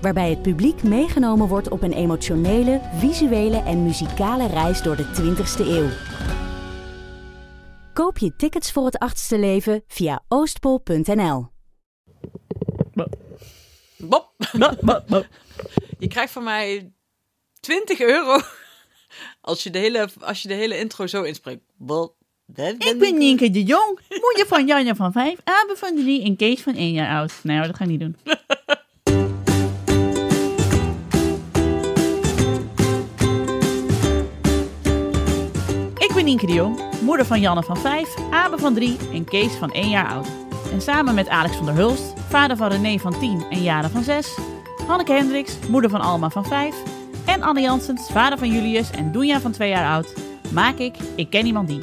Waarbij het publiek meegenomen wordt op een emotionele, visuele en muzikale reis door de 20ste eeuw. Koop je tickets voor het achtste leven via oostpol.nl. Bop. Je krijgt van mij 20 euro als je de hele, als je de hele intro zo inspreekt. Bop. Ik ben Nienke de Jong, moeder van Janja van 5, Abe van 3 en Kees van 1 jaar oud. Nee hoor, dat ga ik niet doen. ben Nienke de Jong, moeder van Janne van 5, Abe van 3 en Kees van 1 jaar oud. En samen met Alex van der Hulst, vader van René van 10 en Jade van 6, Hanneke Hendricks, moeder van Alma van 5 en Anne Janssens, vader van Julius en Doenja van 2 jaar oud, maak ik Ik Ken Iemand Die.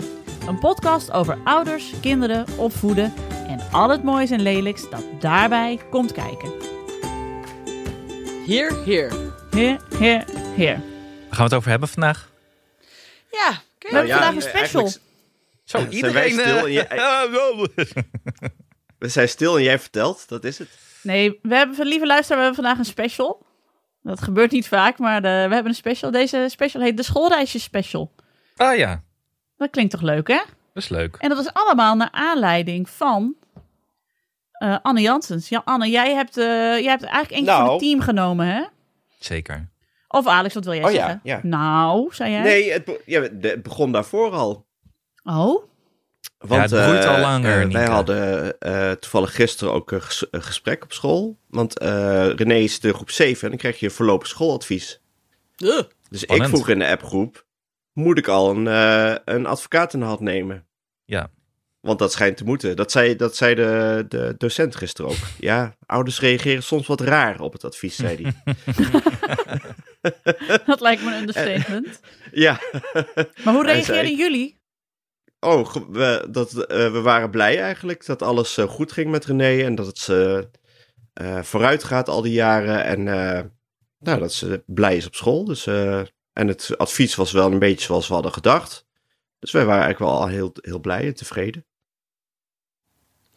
Een podcast over ouders, kinderen, opvoeden en al het moois en lelijks dat daarbij komt kijken. Hier, hier. Heer, heer, heer. Waar gaan we het over hebben vandaag? Ja, We hebben vandaag een special. Zo, zijn wij stil eh, We zijn stil en jij vertelt, dat is het. Nee, we hebben, lieve luisteraar, we hebben vandaag een special. Dat gebeurt niet vaak, maar de- we hebben een special. Deze special heet de Schoolreisjes Special. ah ja, Dat klinkt toch leuk, hè? dat is leuk. En dat is allemaal naar aanleiding van eh, Anne Janssens. Ja, Anne, jij hebt, eh, jij hebt eigenlijk eentje van Nou. het team genomen, hè? Zeker. Of Alex, wat wil jij Oh ja, zeggen? ja. Nou, zei jij? Nee, het, be- ja, het begon daarvoor al. Oh, Want, het broeit eh, al langer, eh, wij hadden eh, toevallig gisteren ook een, ges- een gesprek op school. Want eh René is de groep 7 en dan krijg je voorlopig schooladvies. Dus Spannend. ik vroeg in de appgroep, moet ik al een, een advocaat in de hand nemen? Ja. Want dat schijnt te moeten. Dat zei, dat zei de, de docent gisteren ook. Ja, ouders reageren soms wat raar op het advies, zei hij. dat lijkt me een understatement. ja. Maar hoe reageerden jullie? Oh, we, dat, eh, we waren blij eigenlijk dat alles eh, goed ging met René en dat het ze eh, vooruit gaat al die jaren en eh, nou, dat ze blij is op school. Dus, eh, en het advies was wel een beetje zoals we hadden gedacht. Dus wij waren eigenlijk wel al heel, heel blij en tevreden.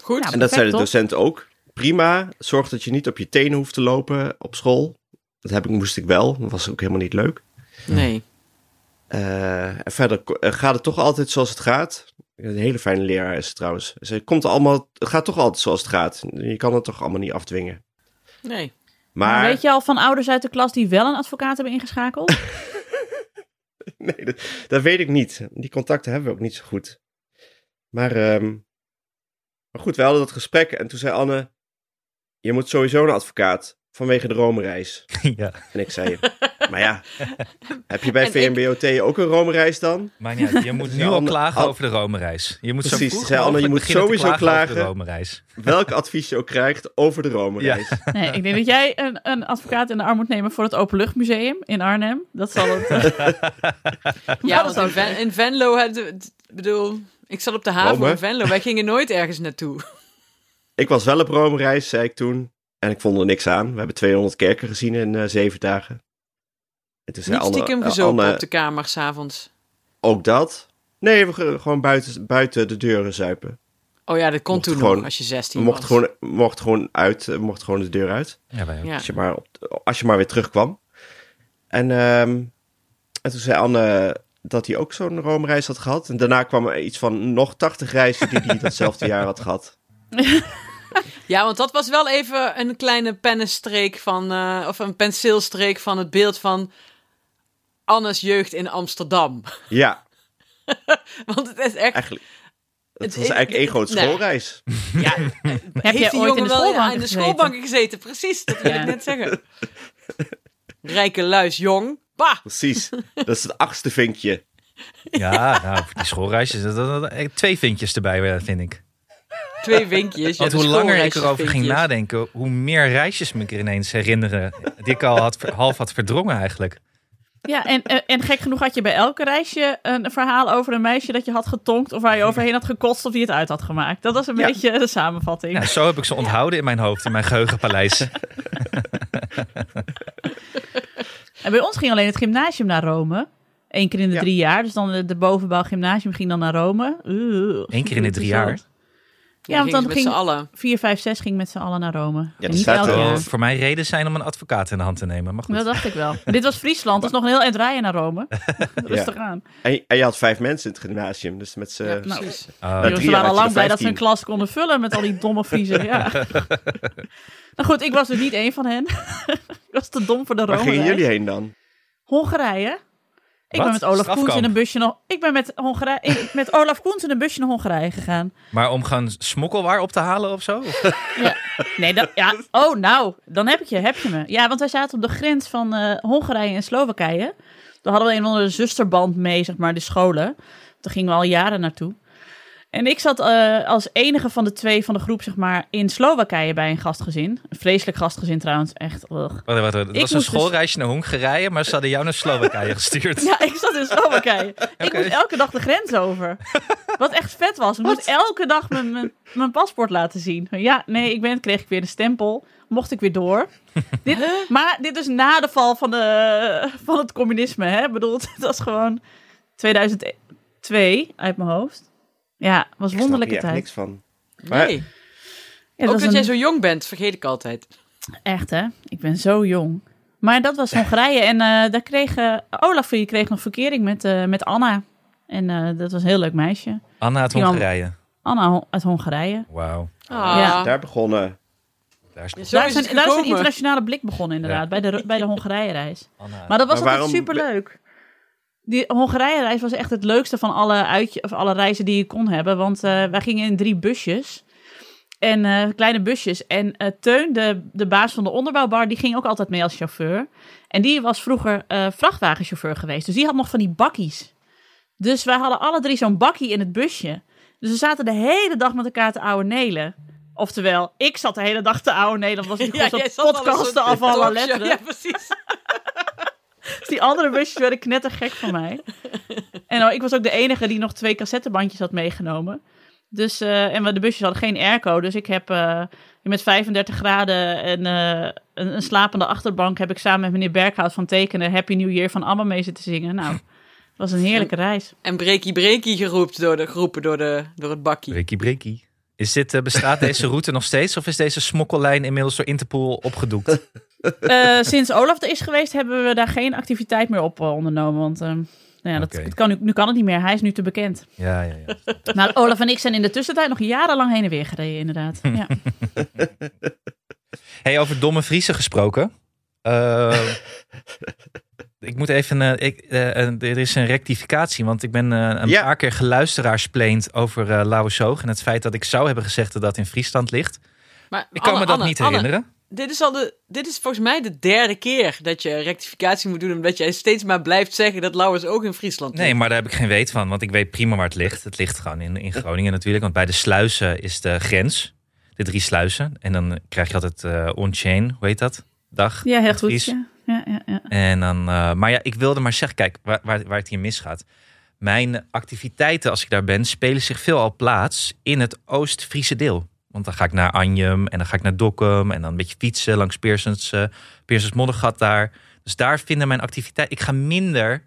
Goed. Ja, en dat zei de docent ook. Prima, zorg dat je niet op je tenen hoeft te lopen op school. Dat heb ik, moest ik wel, dat was ook helemaal niet leuk. Nee. Eh, en verder eh, gaat het toch altijd zoals het gaat. Een hele fijne leraar is het trouwens. Ze het komt allemaal, het gaat toch altijd zoals het gaat. Je kan het toch allemaal niet afdwingen. Nee. Maar Maar weet je al van ouders uit de klas die wel een advocaat hebben ingeschakeld? nee, dat, dat weet ik niet. Die contacten hebben we ook niet zo goed. Maar, ehm, maar goed, we hadden dat gesprek en toen zei Anne: Je moet sowieso een advocaat vanwege de Rome-reis. ja. En ik zei: Maar ja, heb je bij En ik- VMBOT ook een Rome-reis dan? Maar uit. Je moet nu al klagen Al- over de Rome-reis. Je moet Precies, zo vroeg zei Anne, je moet sowieso klagen over de. Rome-reis. Welk advies je ook krijgt over de Rome-reis. Nee, ik denk dat jij een, een advocaat in de arm moet nemen voor het Openluchtmuseum in Arnhem. Dat zal het. eh, Ja, want in, Ven- in Venlo, had- ik bedoel, ik zat op de haven Rome? in Venlo. Wij gingen nooit ergens naartoe. Ik was wel op Rome-reis, zei ik toen. En ik vond er niks aan. We hebben 200 kerken gezien in eh, zeven dagen. En toen zei Niet Anne, stiekem eh, gezopen Anne, op de kamer s'avonds. ook dat? Nee, we gingen gewoon buiten, buiten de deuren zuipen. Oh ja, dat kon Mocht toen gewoon- nog, als je 16 We mochten was. gewoon, we mochten gewoon uit, we mochten gewoon de deur uit. Ja, wij ook. Ja. Als, je maar op, als je maar weer terugkwam. En, ehm, en toen zei Anne dat hij ook zo'n Rome-reis had gehad. En daarna kwam er iets van nog 80 reizen die hij datzelfde jaar had gehad. Ja, want dat was wel even een kleine pennenstreek van, eh, of een penseelstreek van het beeld van Annes jeugd in Amsterdam. Ja, Want het is echt, eigenlijk. Het Het was eigenlijk één groot nee. schoolreis. ja, Heb heeft jij die ooit in jongen de wel schoolbanken in de gezeten? schoolbanken gezeten? Precies, dat wil Ja. ik net zeggen. Rijke luis, jong. Bah! Precies. Dat is het achtste vinkje. Ja, nou, voor die schoolreisjes. dat- dat- dat- twee vinkjes erbij, eh, vind ik. Twee vinkjes. Want ja, hoe langer ik erover ging nadenken, hoe meer reisjes me ik er ineens herinneren. Die ik al had, half had verdrongen eigenlijk. Ja, en, en, en gek genoeg had je bij elke reisje een verhaal over een meisje dat je had getonkt of waar je overheen had gekotst of die het uit had gemaakt. Dat was een Ja. beetje de samenvatting. Ja, zo heb ik ze onthouden in mijn hoofd, in mijn geheugenpaleis. En bij ons ging alleen het gymnasium naar Rome. Eén keer in de Ja. drie jaar. Dus dan de, de bovenbouw gymnasium ging dan naar Rome. Eén keer in de drie jaar? Ja, want dan ging allen. 4, 5, 6 ging met z'n allen naar Rome. er staat wel- jaar. Wel voor mij reden zijn om een advocaat in de hand te nemen. Maar goed. Dat dacht ik wel. Dit was Friesland, dus nog een heel eind rijden naar Rome. Rustig aan. En, en je had vijf mensen in het gymnasium, dus met z'n... Ja, nou, Precies. Oh, Nou, drie ze waren al lang er blij dat ze 15. een klas konden vullen met al die domme Friesen. Ja. nou goed, ik was dus niet één van hen. ik was te dom voor de Waar Rome. gingen jullie heen dan? Hongarije. Ik Wat? ben met Olaf Strafkamp? Koens in een busje nog. Ik ben met, Hongarije, met Olaf Koens in een busje naar Hongarije gegaan. Maar om gewoon smokkelwaar op te halen of zo? Of- Nee, dat, ja. Oh, nou, dan heb ik je, heb je me. Ja, want wij zaten op de grens van eh, Hongarije en Slowakije. Daar hadden we een of andere zusterband mee, zeg maar, de scholen. Daar gingen we al jaren naartoe. En ik zat eh, als enige van de twee van de groep, zeg maar, in Slowakije bij een gastgezin. Een vreselijk gastgezin trouwens, echt. ugh. Wat, dat Ik was een dus- schoolreisje naar Hongarije, maar ze hadden jou naar Slowakije gestuurd. Ja, ik zat in Slowakije. Ik moest elke dag de grens over. Wat echt vet was. Ik moest elke dag mijn, mijn, mijn paspoort laten zien. Ja, nee, ik ben, kreeg ik weer de stempel. Mocht ik weer door. Dit, maar dit is na de val van, de, van het communisme. Hè? Ik bedoel, het was gewoon 2002 uit mijn hoofd. Ja, was Ik wonderlijke snap hier echt tijd. niks van. Maar- Nee. Ja, dat Ook dat jij zo jong bent, vergeet ik altijd. Echt, hè? Ik ben zo jong. Maar dat was Hongarije. En eh, daar kreeg eh, Olaf die kreeg nog verkering met, eh, met Anna. En eh, dat was een heel leuk meisje. Anna uit Hongarije. Anna uit Hongarije. Wauw. Ah. Ja. Daar begonnen. Daar is Ja, Daar is een, daar is een gekomen. internationale blik begonnen, inderdaad, bij de, bij de Hongarije-reis. Anna. Maar dat was Maar altijd waarom- superleuk. Die Hongarije-reis was echt het leukste van alle, uitje, of alle reizen die je kon hebben. Want eh, wij gingen in drie busjes. En eh, kleine busjes. En eh, Teun, de, de baas van de onderbouwbar, die ging ook altijd mee als chauffeur. En die was vroeger vrachtwagenchauffeur geweest. Dus die had nog van die bakkies. Dus wij hadden alle drie zo'n bakkie in het busje. Dus we zaten de hele dag met elkaar te ouwe nelen. Oftewel, ik zat de hele dag te ouwe nelen. Was ik Ja, gewoon podcasten af alle letteren. Ja, precies. Die andere busjes werden knettergek van mij. En oh, ik was ook de enige die nog twee cassettebandjes had meegenomen. Dus, eh, en we- de busjes hadden geen airco. Dus ik heb eh, met 35 graden en eh, een, een slapende achterbank... heb ik samen met meneer Berghout van Tekenen... Happy New Year van ABBA mee zitten zingen. Nou, het was een heerlijke reis. En breakie breakie geroept door de, geroepen door, de, door het bakkie. Breakie breakie. Is dit, bestaat deze route nog steeds of is deze smokkellijn inmiddels door Interpol opgedoekt? Eh, sinds Olaf er is geweest hebben we daar geen activiteit meer op eh, ondernomen. Want eh, nou ja, dat, het kan nu, nu kan het niet meer. Hij is nu te bekend. Ja, ja, ja. Maar Olaf en ik zijn in de tussentijd nog jarenlang heen en weer gereden, inderdaad. Ja. Hey, over domme Friesen gesproken. Eh, ik moet even. eh, ik, er is een rectificatie, want ik ben een Ja. paar keer geluisteraarspleend over eh Lauwersoog en het feit dat ik zou hebben gezegd dat dat in Friesland ligt. Maar Ik kan Anne, me dat Anne, niet Anne, herinneren. Dit, is al de, dit is volgens mij de derde keer dat je rectificatie moet doen. Omdat jij steeds maar blijft zeggen dat Lauwers ook in Friesland Nee, ligt. maar daar heb ik geen weet van, want ik weet prima waar het ligt. Het ligt gewoon in, in Groningen natuurlijk, want bij de sluizen is de grens. De drie sluizen. En dan krijg je altijd eh on-chain, hoe heet dat? Dag. Ja, heel Het goed. Ja, ja, ja. En dan, eh, maar ja, ik wilde maar zeggen, kijk, waar, waar, waar het hier misgaat. Mijn activiteiten als ik daar ben, spelen zich veelal plaats in het Oost-Friese deel. Want dan ga ik naar Anjem en dan ga ik naar Dokkum en dan een beetje fietsen langs Pearsons, eh Pearsons Moddergat daar. Dus daar vinden mijn activiteiten. Ik ga minder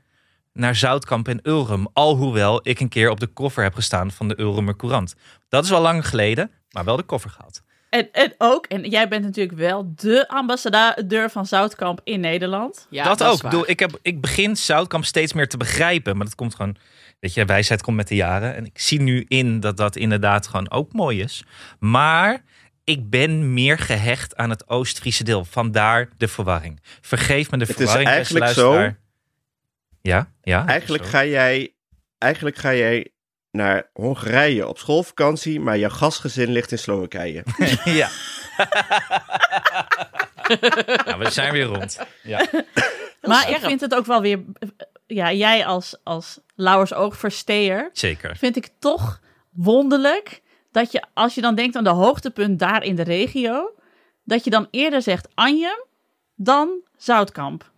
naar Zoutkamp en Ulrum, alhoewel ik een keer op de koffer heb gestaan van de Ulrumer Courant. Dat is wel lang geleden, maar wel de koffer gehaald. En, en ook, en jij bent natuurlijk wel de ambassadeur van Zoutkamp in Nederland. Ja, dat, is ook. Ik, waar. bedoel, ik, heb, ik begin Zoutkamp steeds meer te begrijpen. Maar dat komt gewoon, weet je, wijsheid komt met de jaren. En ik zie nu in dat dat inderdaad gewoon ook mooi is. Maar ik ben meer gehecht aan het Oost-Friese deel. Vandaar de verwarring. Vergeef me de Het is verwarring. beste eigenlijk luisteraar. zo- Ja, ja. Eigenlijk zo. ga jij, eigenlijk ga jij naar Hongarije op schoolvakantie, maar jouw gastgezin ligt in Slowakije. ja. nou, we zijn weer rond. Ja. Maar ik vind het ook wel weer, ja, jij als, als Lauwers oogversteer, Zeker. vind ik toch wonderlijk dat je, als je dan denkt aan de hoogtepunt daar in de regio, dat je dan eerder zegt Anjem dan Zoutkamp.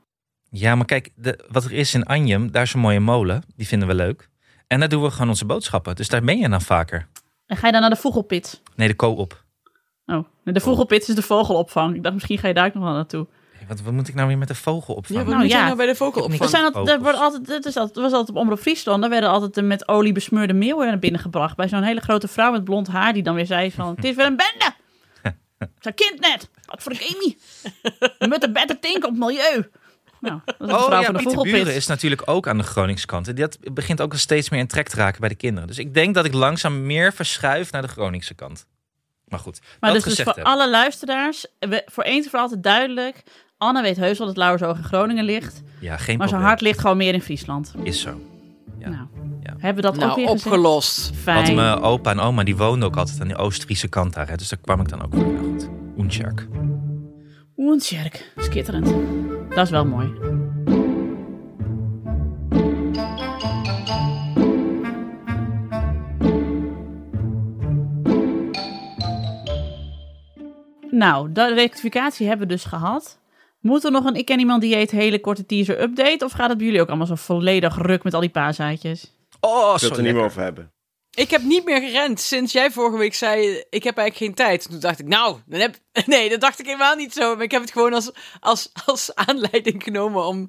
Ja, maar kijk, de, wat er is in Anjem, daar is een mooie molen. Die vinden we leuk. En daar doen we gewoon onze boodschappen. Dus daar ben je dan vaker. En ga je dan naar de vogelpit? Nee, de co-op. Oh, de vogelpit is de vogelopvang. Ik dacht, misschien ga je daar ook nog wel naartoe. Wat, wat moet ik nou weer met de vogel Ja, opvangen? wat Nou, moet jij ja. nou bij de vogelopvang? Er, zijn altijd, er, wordt altijd, het is altijd, was altijd op Omroep Friesland, daar werden altijd de met olie besmeurde meeuwen naar binnen gebracht. Bij zo'n hele grote vrouw met blond haar, die dan weer zei van, het is weer een bende. Zijn kind net. Wat voor een chemie. Met de better think op het milieu. Nou, dat is de Oh ja, de Pieter. Buren is natuurlijk ook aan de Groningse kant. En Dat begint ook al steeds meer in trek te raken bij de kinderen. Dus ik denk dat ik langzaam meer verschuif naar de Groningse kant. Maar goed, Maar dat dus, dus voor hebben. alle luisteraars, we- voor eens en voor altijd duidelijk. Anne weet heus wel dat Lauwersoog in Groningen ligt. Ja, geen Maar zijn hart ligt gewoon meer in Friesland. Is zo. Ja. Nou, Ja. hebben we dat ook Nou, weer gezegd? opgelost. Want Fijn. mijn opa en oma die woonden ook altijd aan die Oost-Friese kant daar. Hè. Dus daar kwam ik dan ook weer goed. Oensjerk. Oensjerk, skitterend. Dat is wel mooi. Nou, de rectificatie hebben we dus gehad. Moet er nog een Ik Ken Iemand Dieet hele korte teaser update? Of gaat het bij jullie ook allemaal zo volledig ruk met al die paasaatjes? Oh, Ik wil zo het er niet meer over hebben. Ik heb niet meer gerend sinds jij vorige week zei: Ik heb eigenlijk geen tijd. Toen dacht ik, nou, dan heb... nee, dat dacht ik helemaal niet zo. Maar ik heb het gewoon als, als, als aanleiding genomen om.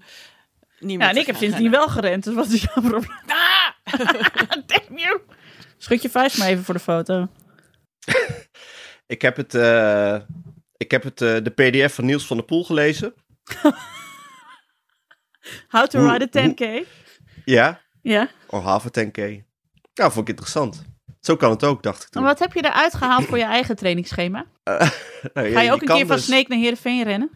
Niet meer Ja, en ik heb sindsdien wel gerend, dus wat is jouw probleem? Ah! Damn you! Schud je vuist maar even voor de foto. Ik heb het, eh, ik heb het eh, de pdf van Niels van der Poel gelezen. How to Hoe- ride a 10k. Ja, Ja. of half a 10k. Ja, vond ik interessant. Zo kan het ook, dacht ik toen. Maar wat heb je eruit gehaald voor je eigen trainingsschema? Nou, Ga je ook een keer van dus- Sneek naar Heerenveen rennen?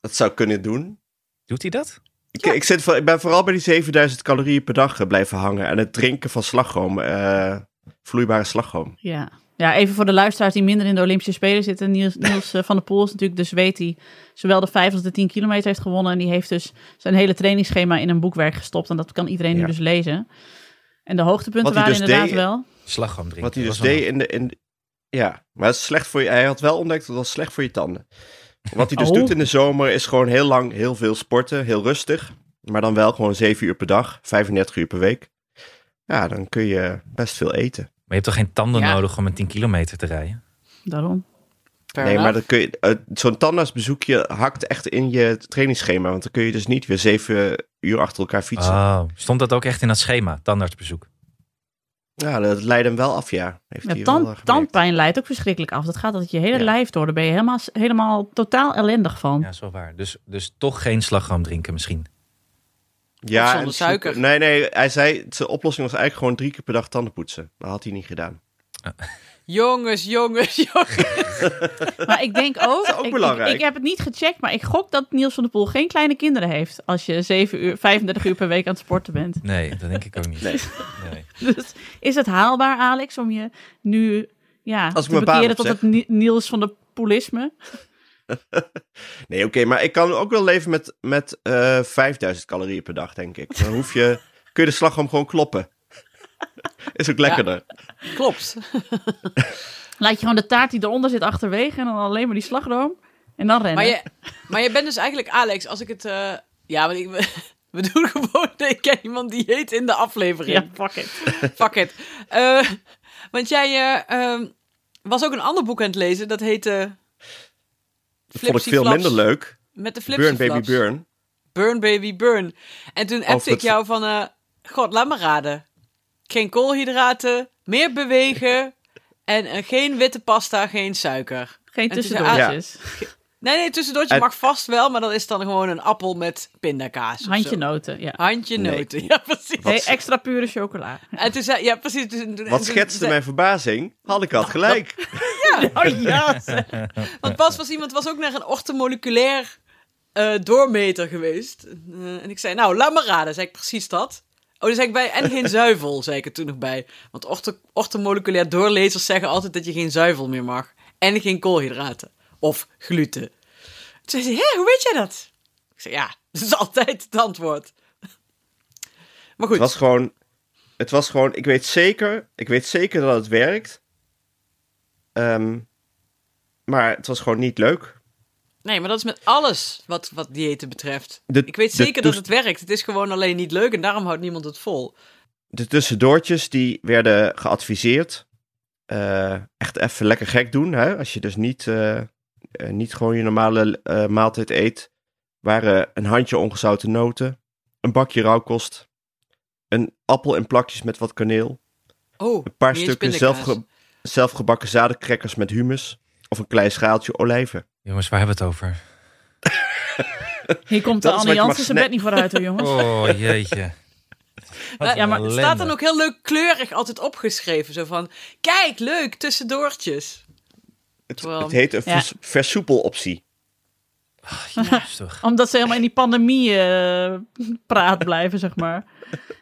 Dat zou kunnen doen. Doet hij dat? Ik, ik, zit, ik ben vooral bij die 7000 calorieën per dag eh, blijven hangen. En het drinken van slagroom. eh, vloeibare slagroom. Ja. Ja, even voor de luisteraars die minder in de Olympische Spelen zitten. Niels, Niels eh, van der Poel is natuurlijk de zweet die zowel de 5 als de 10 kilometer heeft gewonnen. En die heeft dus zijn hele trainingsschema in een boekwerk gestopt. En dat kan iedereen nu dus lezen. En de hoogtepunten waren dus inderdaad deed- wel. Slagroom drinken. Wat hij dus deed in de... In ja, maar het is slecht voor je... Hij had wel ontdekt dat het was slecht voor je tanden. Wat hij dus Oh. doet in de zomer is gewoon heel lang heel veel sporten. Heel rustig. Maar dan wel gewoon 7 uur per dag. 35 uur per week. Ja, dan kun je best veel eten. Maar je hebt toch geen tanden Ja. nodig om een 10 kilometer te rijden? Daarom. Fair nee, maar kun je, eh, zo'n tandartsbezoekje hakt echt in je trainingsschema. Want dan kun je dus niet weer 7 uur achter elkaar fietsen. Oh, stond dat ook echt in dat schema, tandartsbezoek? Ja, dat leidt hem wel af, ja. Heeft Ja, hij tand- wel, gemerkt. tandpijn leidt ook verschrikkelijk af. Dat gaat altijd je hele Ja. lijf door. Daar ben je helemaal, helemaal totaal ellendig van. Ja, wel waar. Dus, dus toch geen slagroom drinken misschien. Ja, zonder suiker. Nee, nee, hij zei, zijn oplossing was eigenlijk gewoon drie keer per dag tanden poetsen. Dat had hij niet gedaan. Jongens, jongens, jongens. Maar ik denk ook, is ook ik, belangrijk. ik heb het niet gecheckt, maar ik gok dat Niels van der Poel geen kleine kinderen heeft. Als je 7 uur, 35 uur per week aan het sporten bent. Nee, dat denk ik ook niet. Nee. Nee. Dus is het haalbaar, Alex, om je nu ja, Als ik te bekeren tot het Ni- Niels van der Poelisme? Nee, oké, maar ik kan ook wel leven met, met eh 5000 calorieën per dag, denk ik. Dan hoef je, kun je de slagroom gewoon kloppen. Is ook lekkerder. Klopt. Laat je gewoon de taart die eronder zit achterwege en dan alleen maar die slagroom. En dan rennen. Maar je, maar je bent dus eigenlijk, Alex, als ik het. eh, ja, want ik, we doen gewoon. Ik ken iemand die heet in de aflevering. Ja, fuck it. Fuck it. Eh, want jij eh, ehm, was ook een ander boek aan het lezen. Dat heette. Dat vond ik veel Flaps. minder leuk. Met de Flipsy Burn Baby. Burn. Burn Baby Burn. En toen appte ik het- jou van... eh, God, laat me raden. Geen koolhydraten, meer bewegen... en eh, geen witte pasta, geen suiker. Geen tussendoortjes. Nee, nee, tussendoortje En- mag vast wel... maar dat is dan gewoon een appel met pindakaas. Handje zo. noten, ja. Handje Nee. noten, ja precies. Hey, extra pure chocola. En toen zei... Ja, precies. Toen, toen- Wat schetste zei- mijn verbazing? Had ik had gelijk. Oh ja, Want pas was iemand was ook naar een orthomoleculair eh, doormeter geweest. Eh, en ik zei, nou, laat me raden. Zei ik precies dat. Oh, zei ik bij, en geen zuivel, zei ik er toen nog bij. Want ortho, orthomoleculair doorlezers zeggen altijd dat je geen zuivel meer mag. En geen koolhydraten. Of gluten. Toen zei ze, hé, hoe weet jij dat? Ik zei, ja, dat is altijd het antwoord. Maar goed, Het was gewoon, het was gewoon, ik weet zeker, ik weet zeker dat het werkt. Ehm, maar het was gewoon niet leuk. Nee, maar dat is met alles wat, wat diëten betreft. De- ik weet zeker dat het werkt. Het is gewoon alleen niet leuk en daarom houdt niemand het vol. De tussendoortjes die werden geadviseerd. eh, echt even lekker gek doen. Hè? Als je dus niet, eh, eh, niet gewoon je normale maaltijd eet. Waren een handje ongezouten noten. Een bakje rauwkost. Een appel in plakjes met wat kaneel. Oh, Een paar stukken zelfge zelfgebakken zadencrackers met humus. Of een klein schaaltje olijven. Jongens, waar hebben we het over? Hier komt Dat de Anne Jansen zijn bed niet vooruit hoor, jongens. Oh, jeetje. Wat Ja, maar het staat dan ook heel leuk kleurig altijd opgeschreven. Zo van, kijk, leuk, tussendoortjes. Het, Terwijl- het heet een Ja. vers- versoepeloptie. Jezus, toch. Omdat ze helemaal in die pandemie eh, praat blijven, zeg maar.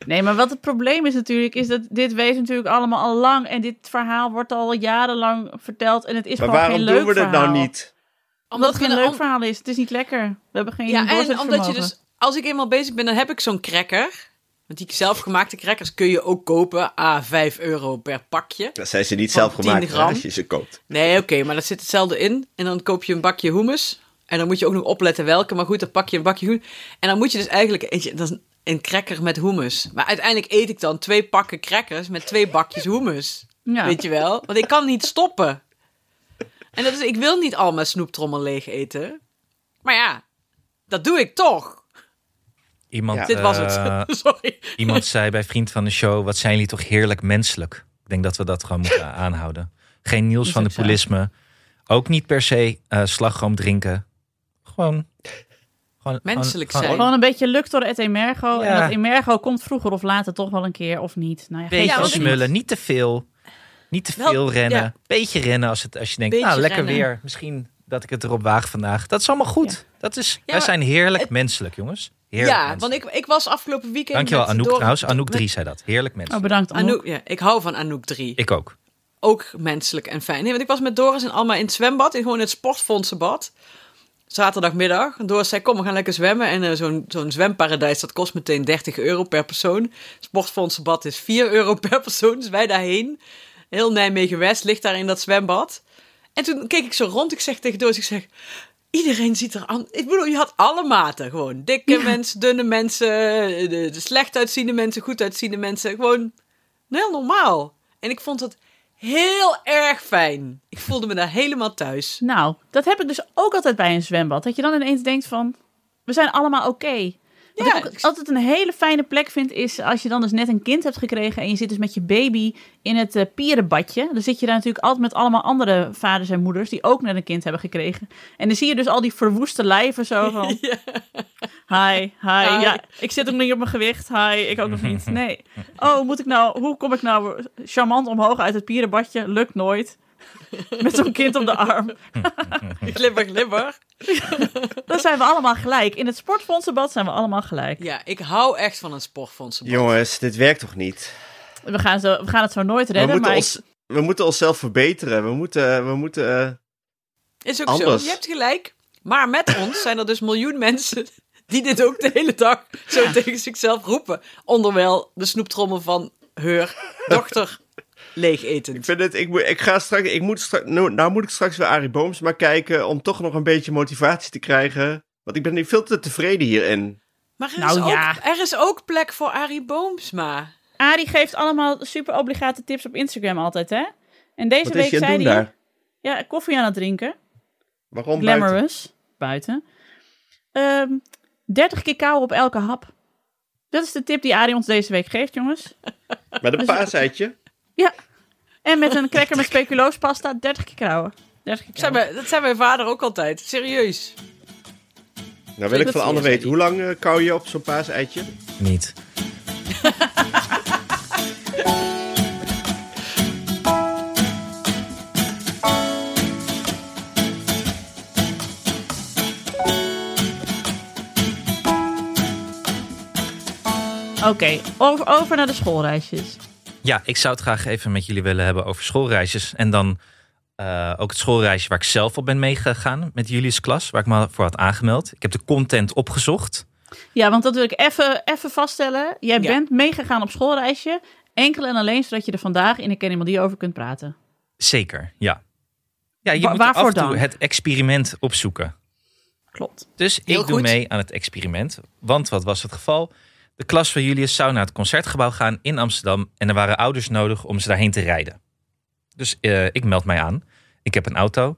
Nee, maar wat het probleem is natuurlijk, is dat dit weet natuurlijk allemaal al lang. En dit verhaal wordt al jarenlang verteld. En het is Maar gewoon waarom geen leuk doen we verhaal. nou niet? Omdat het geen leuk verhaal is. Het is niet lekker. We hebben geen Ja, en omdat je dus, als ik eenmaal bezig ben, dan heb ik zo'n cracker. Want die zelfgemaakte crackers kun je ook kopen. Ah, 5 euro per pakje. Dat zijn ze niet Van zelf gemaakt 10 hè, gram. als je ze koopt. Nee, oké, maar dat zit hetzelfde in. En dan koop je een bakje hummus. En dan moet je ook nog opletten welke. Maar goed, dan pak je een bakje hummus. En dan moet je dus eigenlijk eentje, dat is een- een cracker met hummus. Maar uiteindelijk eet ik dan twee pakken crackers met twee bakjes hummus. Ja. Weet je wel? Want ik kan niet stoppen. En dat is, ik wil niet al mijn snoeptrommel leeg eten. Maar ja, dat doe ik toch. Iemand, Ja. Dit was het. eh, Sorry. iemand zei bij Vriend van de Show, wat zijn jullie toch heerlijk menselijk. Ik denk dat we dat gewoon moeten aanhouden. Geen Niels van de is ook zo. Poulisme. Ook niet per se eh, slagroom drinken. Gewoon... gewoon Menselijk gewoon- zijn. Gewoon een beetje lukt door het emergo. En dat emergo komt vroeger of later toch wel een keer, of niet. Nou ja, smullen, niet te veel. Niet te Wel, veel rennen. ja. Beetje rennen als, het, als je denkt, Beetje nou lekker rennen. weer. Misschien dat ik het erop waag vandaag. Dat is allemaal goed. Dat is, wij maar zijn heerlijk het- menselijk, jongens. Heerlijk Ja, menselijk. want ik, ik was afgelopen weekend. Dankjewel Anouk Dor- trouwens. Anouk met- 3 zei dat. Heerlijk Oh, menselijk. bedankt Anouk. Anouk, ja, ik hou van Anouk 3. ik ook. Ook menselijk en fijn. Nee, want ik was met Doris en Alma in het zwembad. In gewoon het sportfondsenbad. Zaterdagmiddag. En Doris zei, kom, we gaan lekker zwemmen. En eh, zo'n zo'n zwemparadijs, dat kost meteen 30 euro per persoon. Sportfondsenbad is 4 euro per persoon. Dus wij daarheen. Heel Nijmegen-West ligt daar in dat zwembad. En toen keek ik zo rond. Ik zeg tegen Doris, ik zeg... Iedereen ziet er aan. Ik bedoel, je had alle maten. Gewoon dikke mensen, dunne mensen, de, de slecht uitziende mensen, goed uitziende mensen. Gewoon heel normaal. En ik vond het heel erg fijn. Ik voelde me daar helemaal thuis. Nou, dat heb ik dus ook altijd bij een zwembad. Dat je dan ineens denkt van, we zijn allemaal oké. Wat Ja, ik altijd een hele fijne plek vind, is als je dan dus net een kind hebt gekregen en je zit dus met je baby in het eh, pierenbadje. Dan zit je daar natuurlijk altijd met allemaal andere vaders en moeders die ook net een kind hebben gekregen. En dan zie je dus al die verwoeste lijven zo van, Ja. hi, hi, Hi. ja, ik zit ook niet op mijn gewicht, hi, ik ook nog niet. Nee. Oh, moet ik nou, hoe kom ik nou charmant omhoog uit het pierenbadje? Lukt nooit. Met zo'n kind op de arm. Glibber, glibber. Dan zijn we allemaal gelijk. In het sportfondsenbad zijn we allemaal gelijk. Ja, ik hou echt van een sportfondsenbad. Jongens, dit werkt toch niet? We gaan, zo, we gaan het zo nooit We redden, moeten, maar ons, we moeten onszelf verbeteren. We moeten... We moeten eh, Is ook Anders. zo. Je hebt gelijk. Maar met ons zijn er dus miljoen mensen die dit ook de hele dag zo tegen zichzelf roepen. Onderwijl de snoeptrommel van haar dochter leeg ik eten. vind het... Ik, moet- ik ga straks... Ik moet straks nou, nou moet ik straks weer Arie Booms maar kijken... om toch nog een beetje motivatie te krijgen. Want ik ben niet veel te tevreden hierin. Maar er, Nou is ook, ja. er is ook plek voor Arie Boomsma. Arie geeft allemaal super obligate tips op Instagram altijd, hè? En deze Wat week zei hij... daar? Ja, koffie aan het drinken. Waarom buiten? Glamorous. Buiten. Ehm 30 keer kauwen op elke hap. Dat is de tip die Arie ons deze week geeft, jongens. Met een paaseitje? Ja. En met een cracker met speculoospasta 30 keer kauwen. 30 keer Dat zei, kauwen. mijn, dat zei mijn vader ook altijd. Serieus. Nou wil ik van Anne weten. Hoe lang eh kou je op zo'n paaseitje? Niet. Oké, over, over naar de schoolreisjes. Ja, ik zou het graag even met jullie willen hebben over schoolreisjes. En dan eh, ook het schoolreisje waar ik zelf op ben meegegaan met Julius klas, waar ik me voor had aangemeld. Ik heb de content opgezocht. Ja, want dat wil ik even, even vaststellen. Jij Ja. bent meegegaan op schoolreisje. Enkel en alleen zodat je er vandaag in de die over kunt praten. Zeker, ja. Ja, je Wa- moet waarvoor af en toe dan? het experiment opzoeken. Klopt. Dus Heel ik doe mee aan het experiment. Want wat was het geval? De klas van Julius zou naar het concertgebouw gaan in Amsterdam. En er waren ouders nodig om ze daarheen te rijden. Dus eh, ik meld mij aan. Ik heb een auto.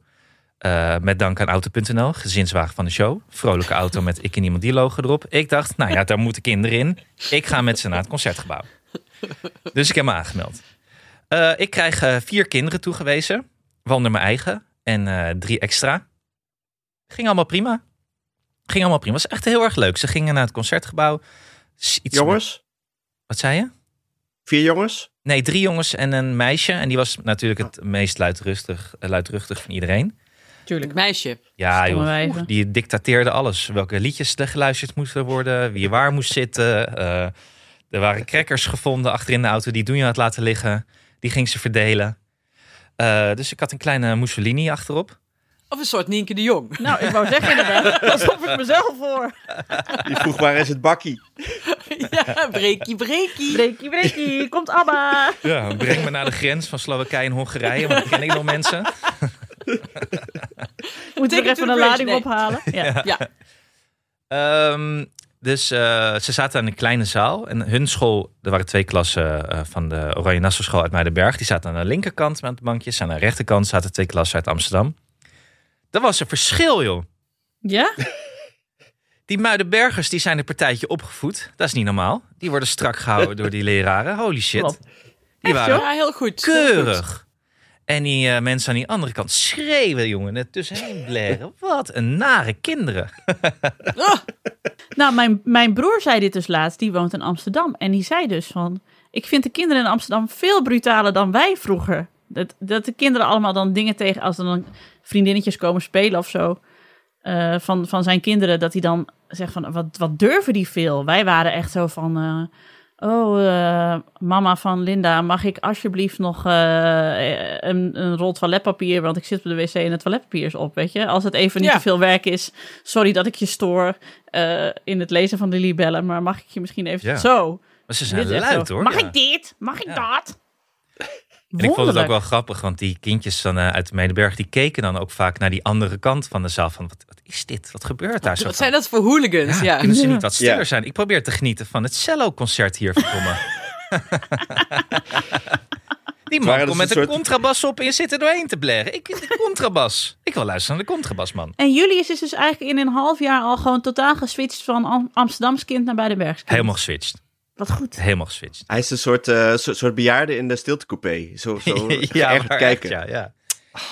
eh, met dank aan Auto.nl, gezinswagen van de show. Vrolijke auto met ik en iemand die logo erop. Ik dacht, nou ja, daar moeten kinderen in. Ik ga met ze naar het concertgebouw. Dus ik heb me aangemeld. Eh, ik krijg vier kinderen toegewezen. Waaronder mijn eigen. En drie extra. Ging allemaal prima. Ging allemaal prima. Was echt heel erg leuk. Ze gingen naar het concertgebouw. Iets Jongens? Wat zei je? Vier jongens? Nee, drie jongens en een meisje. En die was natuurlijk het meest luidruchtig, eh, luidruchtig van iedereen. Tuurlijk. Meisje. Ja, joh. Die dictateerde alles. Welke liedjes er geluisterd moesten worden. Wie waar moest zitten. Eh, er waren crackers gevonden achterin de auto. Die doen je had laten liggen. Die ging ze verdelen. Eh, dus ik had een kleine Mussolini achterop. Of een soort Nienke de Jong. Nou, ik wou zeggen inderdaad, alsof ik mezelf voor. Die vroeg waar is het bakkie? ja, breekie, breekie. Breekie, breekie, komt Abba. Ja, breng me naar de grens van Slowakije en Hongarije. Want dan ken ik nog mensen. Moeten we Ticket er to even een lading nee. ophalen? Ja. Ja, Ehm, dus eh, ze zaten aan een kleine zaal. En hun school, er waren twee klassen eh, van de Oranje Nassau School uit Muidenberg. Die zaten aan de linkerkant met de bankjes. Aan de rechterkant zaten twee klassen uit Amsterdam. Er was een verschil, joh. Ja? Die Muidenbergers die zijn een partijtje opgevoed. Dat is niet normaal. Die worden strak gehouden door die leraren. Holy shit. Klopt. Die Echt, waren ja heel goed. heel goed. keurig. En die eh, mensen aan die andere kant schreeuwen, jongen. Er tussenheen blaren. Wat een nare kinderen. Ah, Nou, mijn, mijn broer zei dit dus laatst. Die woont in Amsterdam. En die zei dus van... Ik vind de kinderen in Amsterdam veel brutaler dan wij vroeger. Dat, dat de kinderen allemaal dan dingen tegen... Als er dan vriendinnetjes komen spelen of zo... eh, van, van zijn kinderen, dat hij dan zegt van... Wat, wat durven die veel? Wij waren echt zo van... eh, Oh, eh, mama van Linda, mag ik alsjeblieft nog een, een rol toiletpapier? Want ik zit op de wc en het toiletpapier is op, weet je? Als het even niet Ja. te veel werk is. Sorry dat ik je stoor in het lezen van de libellen, maar mag ik je misschien even Ja. zo? Maar ze zijn luid, hoor. Mag Ja. ik dit? Mag ik dat? En ik vond het ook wel grappig, want die kindjes dan, eh, uit de Medeberg, die keken dan ook vaak naar die andere kant van de zaal. Van, wat, wat is dit? Wat gebeurt daar zo? wat van? zijn dat voor hooligans? Ja, Ja. Kunnen ze niet wat stiller Ja. zijn? Ik probeer te genieten van het cello-concert hier, verdomme. Die man komt dat met een een soort- contrabas op en je zit er doorheen te blaren. Ik, de contrabas. Ik wil luisteren naar de contrabas, man. En Julius is dus eigenlijk in een half jaar al gewoon totaal geswitcht van Am- Amsterdams kind naar Bijdenbergs kind. Helemaal geswitcht. Wat goed. Helemaal geswitcht. Hij is een soort, eh, soort, soort bejaarde in de stiltecoupé. Zo, zo maar kijken. echt, ja, ja.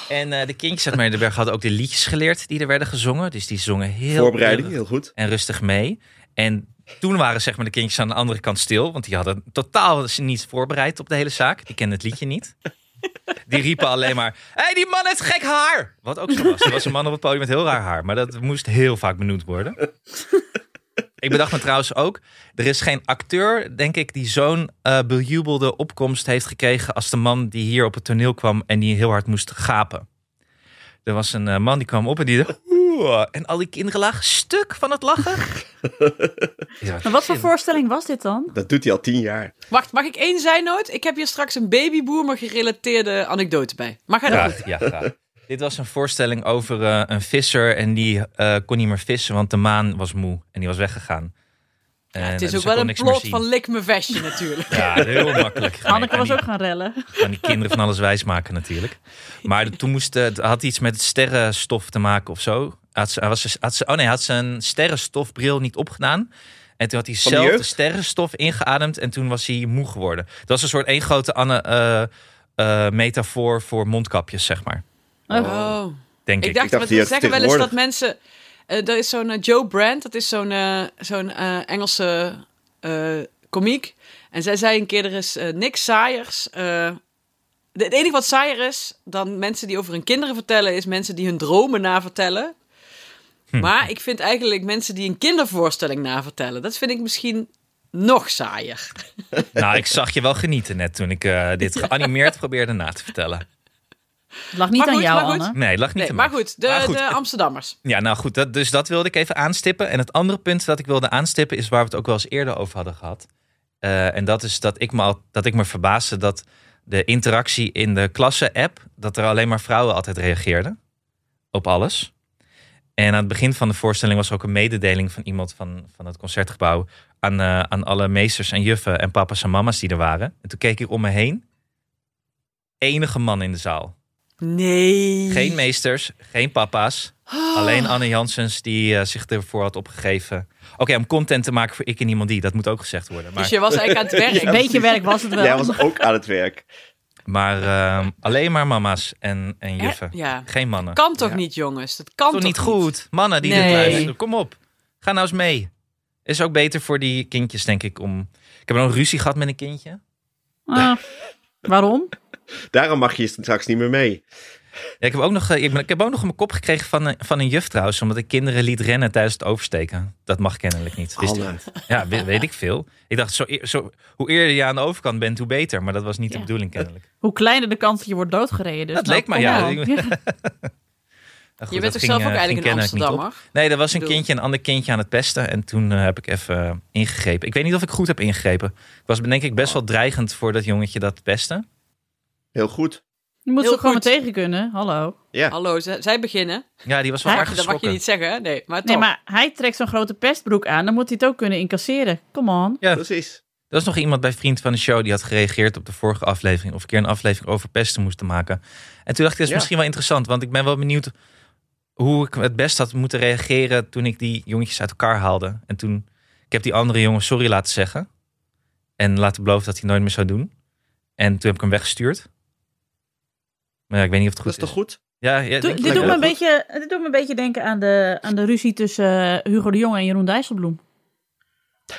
En eh, de kindjes uit Meerderberg hadden ook de liedjes geleerd die er werden gezongen. Dus die zongen heel Voorbereiding, heel goed. en rustig mee. En toen waren zeg maar de kindjes aan de andere kant stil. Want die hadden totaal niet voorbereid op de hele zaak. Die kenden het liedje niet. Die riepen alleen maar... Hé, hey, die man heeft gek haar! Wat ook zo was. Er was een man op het podium met heel raar haar. Maar dat moest heel vaak benoemd worden. Ik bedacht me trouwens ook... Er is geen acteur, denk ik, die zo'n eh bejubelde opkomst heeft gekregen... als de man die hier op het toneel kwam en die heel hard moest gapen. Er was een eh, man die kwam op en die... En al die kinderen lagen stuk van het lachen. Ja, Maar wat voor voorstelling was dit dan? Dat doet hij al tien jaar. Wacht, mag ik één zijnoot? Ik heb hier straks een babyboomer gerelateerde anekdote bij. Mag hij dat? Ja, graag. Dit was een voorstelling over eh, een visser en die eh, kon niet meer vissen, want de maan was moe en die was weggegaan. En, Het is dus ook wel een plot van lik me vestje natuurlijk. Ja, heel makkelijk. Hanneke Nee, was ook gaan rellen. aan die kinderen van alles wijsmaken natuurlijk. Maar de- toen moest, eh, het had iets met het sterrenstof te maken of zo. Had ze, was ze, had ze, oh nee, had ze een sterrenstofbril niet opgedaan. En toen had hij Van zelf de sterrenstof ingeademd en toen was hij moe geworden. Dat was een soort één grote Anne, eh, eh, metafoor voor mondkapjes, zeg maar. Oh. Denk ik. Ik dacht, Ik dacht, zeggen wel eens dat mensen... eh er is zo'n eh, Joe Brand, dat is zo'n eh, zo'n eh, Engelse eh komiek. En zij zei een keer, er is niks saaiers. eh, de- het enige wat saaier is dan mensen die over hun kinderen vertellen... is mensen die hun dromen navertellen. Hm. Maar ik vind eigenlijk mensen die een kindervoorstelling navertellen... dat vind ik misschien nog saaier. Nou, ik zag je wel genieten net toen ik eh, dit geanimeerd probeerde na te vertellen. Het lag niet Maar aan goed, jou, goed. Anne. Nee, het lag niet Nee, aan maar mij. goed, de, Maar goed, de Amsterdammers. Ja, nou goed, dat, dus dat wilde ik even aanstippen. En het andere punt dat ik wilde aanstippen is waar we het ook wel eens eerder over hadden gehad. Eh, en dat is dat ik, me al, dat ik me verbaasde dat de interactie in de klasse-app, dat er alleen maar vrouwen altijd reageerden op alles. En aan het begin van de voorstelling was er ook een mededeling van iemand van, van het concertgebouw aan, eh, aan alle meesters en juffen en papa's en mama's die er waren. En toen keek ik om me heen. Enige man in de zaal. Nee. Geen meesters, geen papa's. Alleen Anne Janssens die eh, zich ervoor had opgegeven. Oké, om content te maken voor ik en iemand die. Dat moet ook gezegd worden. Maar, Dus je was eigenlijk aan het werk. Een beetje werk was het wel. Jij was ook aan het werk. maar ehm, alleen maar mama's en, en juffen. Ja. Geen mannen. Kan toch Ja. niet, jongens? Dat kan toch toch niet goed? Mannen die Nee. dit luisteren. Kom op. Ga nou eens mee. Is ook beter voor die kindjes, denk ik. Om... Ik heb nog een ruzie gehad met een kindje. Ah, waarom? Daarom mag je straks niet meer mee. Ja, ik, heb ook nog, eh, ik, ben, ik heb ook nog een kop gekregen van een, van een juf trouwens. Omdat ik kinderen liet rennen tijdens het oversteken. Dat mag kennelijk niet. Wist ik Anne. niet. Ja, weet, weet ik veel. Ik dacht, zo, hoe eerder je aan de overkant bent, hoe beter. Maar dat was niet de bedoeling kennelijk. Hoe kleiner de kans dat je wordt doodgereden. Dus Dat nou, leek me, ja. ja. Nou goed, Je bent toch zelf ook eh, eigenlijk een op. Amsterdammer? Nee, er was een kindje, een ander kindje aan het pesten. En toen eh, heb ik even eh, ingegrepen. Ik weet niet of ik goed heb ingegrepen. Ik was denk ik best wel dreigend voor dat jongetje dat pestte. Heel goed. Je moet Heel ze gewoon goed. tegen kunnen. Hallo. Ja. Hallo, zij beginnen. Ja, die was wel Hij- erg Dat mag je geschrokken. niet zeggen, hè? Nee, maar toch. Nee, maar hij trekt zo'n grote pestbroek aan. Dan moet hij het ook kunnen incasseren. Come on. Ja. Precies. Er was nog iemand bij Vriend van de Show die had gereageerd op de vorige aflevering. Of een keer een aflevering over pesten moesten maken. En toen dacht ik, dat is Ja. misschien wel interessant. Want ik ben wel benieuwd hoe ik het best had moeten reageren toen ik die jongetjes uit elkaar haalde. En toen, ik heb die andere jongen sorry laten zeggen. En laten beloven dat hij nooit meer zou doen. En toen heb ik hem weggestuurd. Maar ja, ik weet niet of het Dat goed is toch goed? Ja, dit, doet me een beetje, dit doet me een beetje denken aan de, aan de ruzie tussen eh, Hugo de Jonge en Jeroen Dijsselbloem. Heb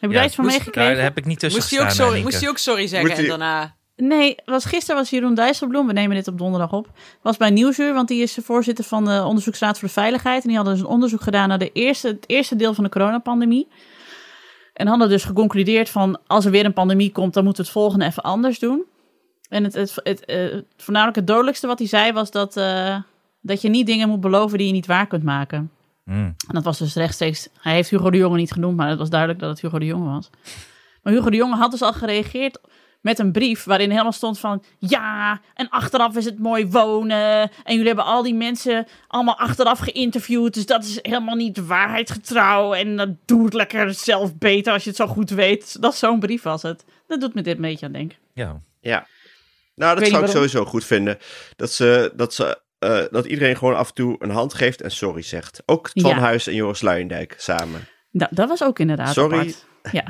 je Ja, daar iets van meegekregen? Daar heb ik niet tussen moest hij ook, gestaan, sorry, moest hij ook sorry zeggen en daarna... Nee, was, gisteren was Jeroen Dijsselbloem, we nemen dit op donderdag op, was bij Nieuwsuur, want die is de voorzitter van de Onderzoeksraad voor de Veiligheid. En die hadden dus een onderzoek gedaan naar de eerste, het eerste deel van de coronapandemie. En hadden dus geconcludeerd van, als er weer een pandemie komt, dan moeten we het volgende even anders doen. En het, het, het, eh, voornamelijk het dodelijkste wat hij zei was dat, eh, dat je niet dingen moet beloven die je niet waar kunt maken. Hmm. En dat was dus rechtstreeks. Hij heeft Hugo de Jonge niet genoemd, maar het was duidelijk dat het Hugo de Jonge was. Maar Hugo de Jonge had dus al gereageerd met een brief waarin helemaal stond van... Ja, en achteraf is het mooi wonen. En jullie hebben al die mensen allemaal achteraf geïnterviewd. Dus dat is helemaal niet waarheidsgetrouw. En dat doet lekker zelf beter als je het zo goed weet. Dat zo'n brief was het. Dat doet me dit een beetje aan denken. Ja. Ja. Nou, dat weet zou ik sowieso goed vinden. Dat, ze, dat, ze, eh, dat iedereen gewoon af en toe een hand geeft en sorry zegt. Ook Twan Ja. Huis en Joris Luijendijk samen. Nou, dat was ook inderdaad Sorry. apart. Ja.